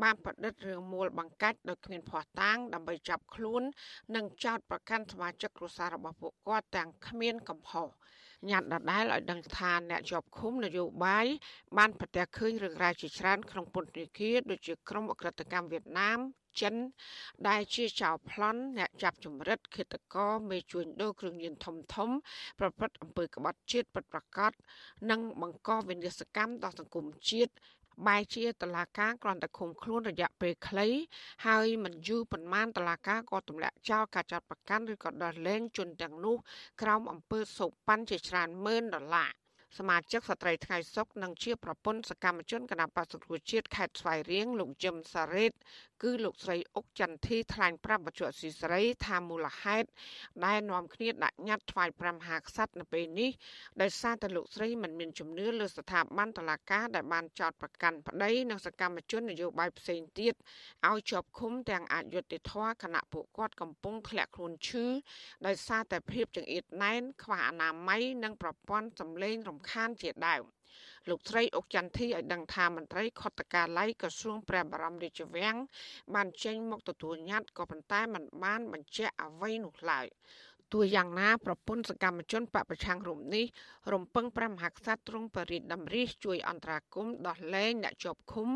បានប្រឌិតរឿងមូលបង្កាច់ដោយគ្មានភ័ស្តុតាងដើម្បីចាប់ខ្លួន និងចោទប្រកាន់សមាជិកគ្រួសាររបស់ពួកគាត់ទាំងគ្មានកំហុស ញត្តិដដែលឲ្យដឹងថាអ្នកជាប់ឃុំនយោបាយបានប្រទះឃើញរឿងរ៉ាវជាច្រើនក្នុងពន្ធនាគារដូចជាក្រុមអក្រិតកម្មវៀតណាមចិនដែលជាចៅប្លន់អ្នកចាប់ចម្រិតឃាតករមេជួញដូរគ្រឿងញៀនធំធំ ប្រព្រឹត្តអំពើក្បត់ជាតិពិតប្រាកដនិងបង្កវិនាសកម្មដល់សង្គមជាតិ បែជាតឡាការគ្រាន់តែឃុំខ្លួនរយៈពេលខ្លីហើយមិនយូរប៉ុន្មានតឡាការក៏ទម្លាក់ចោលការចាត់ប្រកាន់ឬក៏ដោះលែងជនទាំងនោះក្រោមអំពើសោកប៉ាន់ជាច្រើនម៉ឺនដុល្លារសមាជិកស្ត្រីថ្ងៃសុកនិងជាប្រពន្ធសកម្មជនគណបក្សសង្គ្រោះជាតិខេត្តស្វាយរៀងលោកយឹមសារ៉េត គឺលោកស្រីអុកចន្ទធីថ្លែងប្រាប់បច្ចុប្បន្នស៊ីសេរីថាមូលហេតុដែលនាំគ្នាដាក់ញត្តិថ្វាយ5មហាក្សត្រនៅពេលនេះដោយសារតែលោកស្រីមិនមានជំនឿលើស្ថាប័នតុលាការដែលបានចោទប្រកាន់ប្តីនិងសកម្មជននយោបាយផ្សេងទៀតឲ្យជាប់ឃុំទាំងអយុត្តិធម៌គណៈពួកគាត់កំពុងធ្លាក់ខ្លួនឈឺដោយសារតែភាពចង្អៀតណែនខ្វះអនាម័យនិងប្រព័ន្ធសម្លេងរំខានជាដើម លោកស្រីអុកចន្ទធីឲ្យដឹងថាមន្ត្រីខុទ្ទកាល័យក្រសួងព្រះបរមរាជវាំងបានចេញមកទទួលញត្តិក៏ប៉ុន្តែมันបានបញ្ជាក់អ្វីនោះឡើយទោះយ៉ាងណាប្រពន្ធសកម្មជនបពប្រឆាំងរូបនេះរំពឹងព្រះមហាក្សត្រទ្រង់បរិយាតម្រិះជួយអន្តរាគមន៍ដោះលែងអ្នកជាប់ឃុំ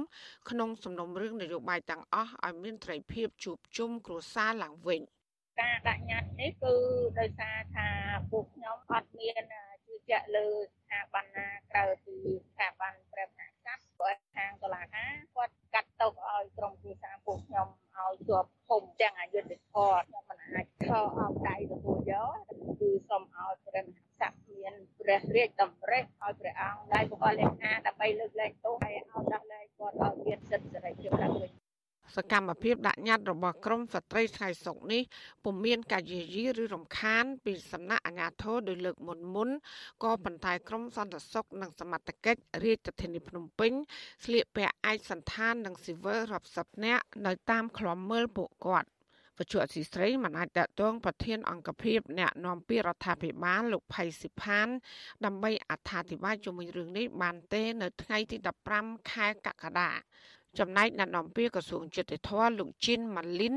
ក្នុងសំណុំរឿងនយោបាយទាំងអស់ឲ្យមានត្រីភាពជួបជុំគ្រួសារឡើងវិញការដាក់ញត្តិនេះគឺដោយសារថាពួកខ្ញុំអត់មាន ជឿជាក់លើស្ថាប័នណាក្រៅពីស្ថាប័នព្រះមហាក្សត្រព្រោះខាងតុលាការគាត់កាត់ទុកឲ្យក្រុមគ្រួសារពួកខ្ញុំឲ្យជាប់ឃុំទាំងអយុធធម៌ខ្ញុំមិនអាចខកអោបដៃទទួលយកគឺសូមឲ្យព្រះមហាក្សត្រមានព្រះរាជតម្រិះឲ្យព្រះអង្គដៃបុគ្គលលេខាដើម្បីលើកលែងទោសហើយឲ្យដោះលែងគាត់ឲ្យមានសិទ្ធិសេរីភាពឡើងវិញ សកម្មភាពដាក់ញត្តិរបស់ក្រមស្ត្រីថ្ងៃសុកនេះពុំមានការយាយីឬរំខាន ពីសំណាក់អាជ្ញាធរដោយលើកមុនមុនក៏ប៉ុន្តែក្រមសន្តិសុខនិងសមត្ថកិច្ចរាជធានីភ្នំពេញស្លៀកពាក់ឯកសន្តាននិងស៊ីវិលរាប់សិបនាក់នៅតាមខ្លំមើលពួកគាត់វជ្ជអសីស្រីមិនអាចតតងប្រធានអង្គភិបអ្នកនាំពាក្យរដ្ឋាភិបាលលោកផៃសិផាន ដើម្បីអត្ថាធិប្បាយជុំវិញរឿងនេះបានទេ នៅថ្ងៃទី15ខែកក្កដា ចំណែកអ្នកនាំពាក្យក្រសួងយុតិធម៌លោកជីនម៉ាលីន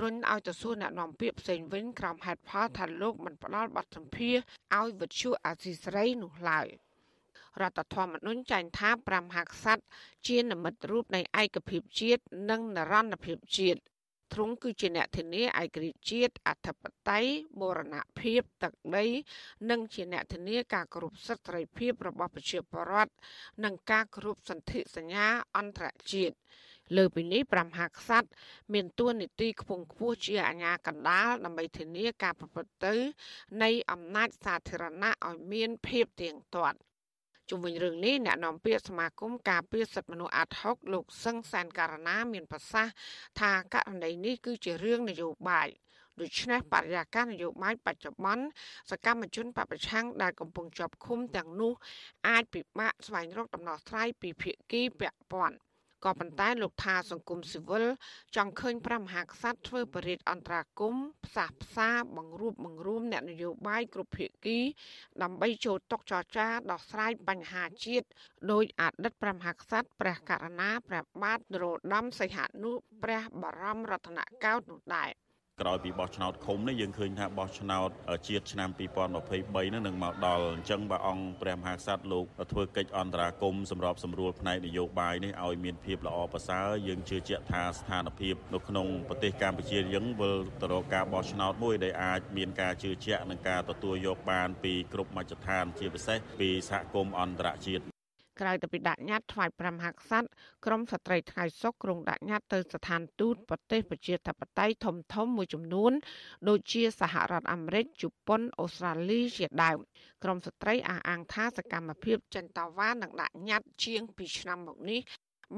រុញឲ្យទៅសួរអ្នកនាំពាក្យផ្សេងវិញក្រោមហេតុផលថាលោកមិនផ្ដល់បទសម្ភាសឲ្យវិទ្យុអាស៊ីសេរីនោះឡើយរដ្ឋធម្មនុញ្ញចែងថា5ហក្សត្រជានិមិត្តរូបនៃឯកភាពជាតិនិងនរណភាពជាតិ ទ្រង់គឺជាអ្នកធានាឯករាជ្យជាតិអធិបតេយ្យបូរណភាពទឹកដី និងជាអ្នកធានាការគោរពសិទ្ធិសេរីភាពរបស់ប្រជាពលរដ្ឋនិងការគោរពសន្ធិសញ្ញាអន្តរជាតិលើពីនេះ5ហក្សត្រមានតួនាទីខ្ពង់ខ្ពស់ជាអាជ្ញាកណ្ដាលដើម្បីធានាការប្រព្រឹត្តទៅនៃអំណាចសាធារណៈឲ្យមានភាពទៀងទាត់ ជុំវិញរឿងនេះអ្នកនាំពាក្យសមាគមការពារសិទ្ធិមនុស្សអាត់ហុកលោកសឹងសានករណាមានប្រសាសន៍ថាករណីនេះគឺជារឿងនយោបាយដូច្នេះបរិយាកាសនយោបាយបច្ចុប្បន្នសកម្មជនបពប្រឆាំងដែលកំពុងជាប់ឃុំទាំងនោះអាចពិបាកស្វែងរកដំណោះស្រាយពីភាគីពាក់ព័ន្ធ ក៏ប៉ុន្តែលោកថាសង្គមស៊ីវិលចង់ឃើញព្រះមហាក្សត្រធ្វើបរិយាអន្តរាគមផ្សះផ្សាបង្រួបបង្រួមអ្នកនយោបាយគ្រប់ភាគី ដើម្បីចូលតុចរចាដោះស្រាយបញ្ហាជាតិដោយអតីតព្រះមហាក្សត្រព្រះករណាព្រះបាទនរោត្តមសីហនុព្រះបរមរតនកោដ្ឋនោះដែរ ក្រោយពីបោះឆ្នោតឃុំនេះយើងឃើញថាបោះឆ្នោតជាតិឆ្នាំ2023នេះនឹងមកដល់អញ្ចឹងបើអង្គព្រះមហាក្សត្រលោកធ្វើកិច្ចអន្តរាគមសម្របសម្រួលផ្នែកនយោបាយនេះឲ្យមានភាពល្អប្រសើរយើងជឿជាក់ថាស្ថានភាពនៅក្នុងប្រទេសកម្ពុជាយើងវិលទៅរកការបោះឆ្នោតមួយដែលអាចមានការជឿជាក់និងការទទួលយកបានពីគ្រប់មជ្ឈដ្ឋានជាពិសេសពីសហគមន៍អន្តរជាតិ ក្រៅទៅពីដាក់ញត្តិថ្វាយព្រះមហាក្សត្រក្រមស្ត្រីថ្ងៃសុកក្រុងដាក់ញត្តិទៅស្ថានទូតប្រទេសប្រជាធិបតេយ្យធំធំមួយចំនួន ដូចជាសហរដ្ឋអាមេរិកជប៉ុនអូស្ត្រាលីជាដើមក្រមស្ត្រីអះអាងថាសកម្មភាពចិនតាវ៉ានឹងដាក់ញត្តិជាង2ឆ្នាំមកនេះ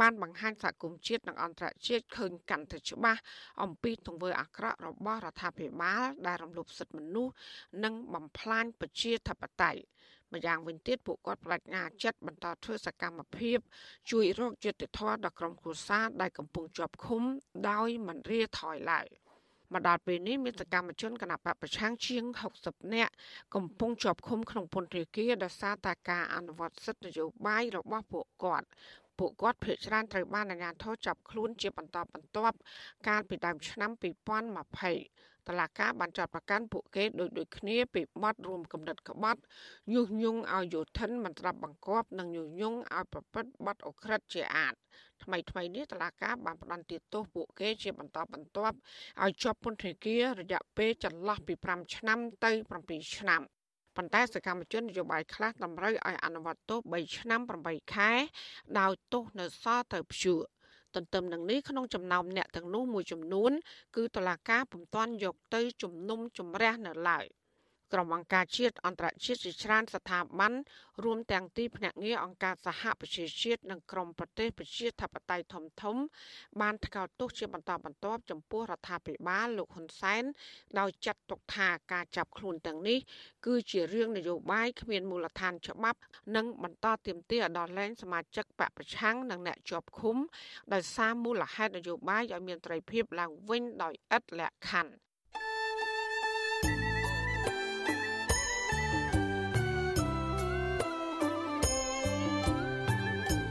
បានបង្ហាញសហគមន៍ជាតិនិងអន្តរជាតិឃើញកាន់តែច្បាស់អំពីទង្វើអាក្រក់របស់រដ្ឋាភិបាលដែលរំលោភសិទ្ធិមនុស្សនិងបំផ្លាញប្រជាធិបតេយ្យ ម្យ៉ាងវិញទៀតពួកគាត់បដិញ្ញាចិត្តបន្តធ្វើសកម្មភាព ជួយរកយុត្តិធម៌ដល់ក្រុមគ្រួសារដែលកំពុងជាប់ឃុំ ដោយមិនរាថយឡើយមកដល់ពេលនេះមានសកម្មជនគណបកប្រឆាំងជាង60នាក់កំពុងជាប់ឃុំក្នុងពន្ធនាគារដោយសារតែការអនុវត្តសិទ្ធិនយោបាយរបស់ពួកគាត់ពួកគាត់ភ័យច្រានត្រូវបានអាជ្ញាធរចាប់ខ្លួនជាបន្តបន្ទាប់កាលពីដើមឆ្នាំ2020 តឡាកាបានចាត់ប្រកាន់ពួកគេដោយដូចគ្នាពីបទរួមគំនិតក្បត់ញុះញង់ឲ្យយោធិនមិនស្ដាប់បង្គាប់និងញុះញង់ឲ្យប្រព្រឹត្តបទអក្រិតជាអាតថ្មីថ្មីនេះតឡាកាបានផ្តន្ទាទោសពួកគេជាបន្តបន្ទាប់ឲ្យជាប់ពន្ធនាគាររយៈពេលចន្លោះពី5ឆ្នាំទៅ7ឆ្នាំប៉ុន្តែសកម្មជននយោបាយខ្លះតម្រូវឲ្យអនុវត្តទោស3ឆ្នាំ8ខែដោយទោសនៅសល់ទៅព្យួរ ទន្ទឹមនឹងនេះក្នុងចំណោមអ្នកទាំងនោះមួយចំនួន គឺតឡាការពុំទាន់យកទៅជំនុំជម្រះនៅឡើយ ក្រុមអង្គការជាតិអន្តរជាតិជាច្រើនស្ថាប័នរួមទាំងទីភ្នាក់ងារអង្គការសហប្រជាជាតិនិងក្រុមប្រទេសប្រជាធិបតេយ្យធំធំ បានថ្កោលទោសជាបន្តបន្ទាប់ចំពោះរដ្ឋាភិបាលលោកហ៊ុនសែនដោយចាត់ទុកថាការចាប់ខ្លួនទាំងនេះ គឺជារឿងនយោបាយគ្មានមូលដ្ឋានច្បាប់ និងបន្តទាមទារដល់លែងសមាជិកបកប្រឆាំងនិងអ្នកជាប់ឃុំដោយសារមូលហេតុនយោបាយឲ្យមានត្រីភាពឡើងវិញដោយឥតលក្ខខណ្ឌ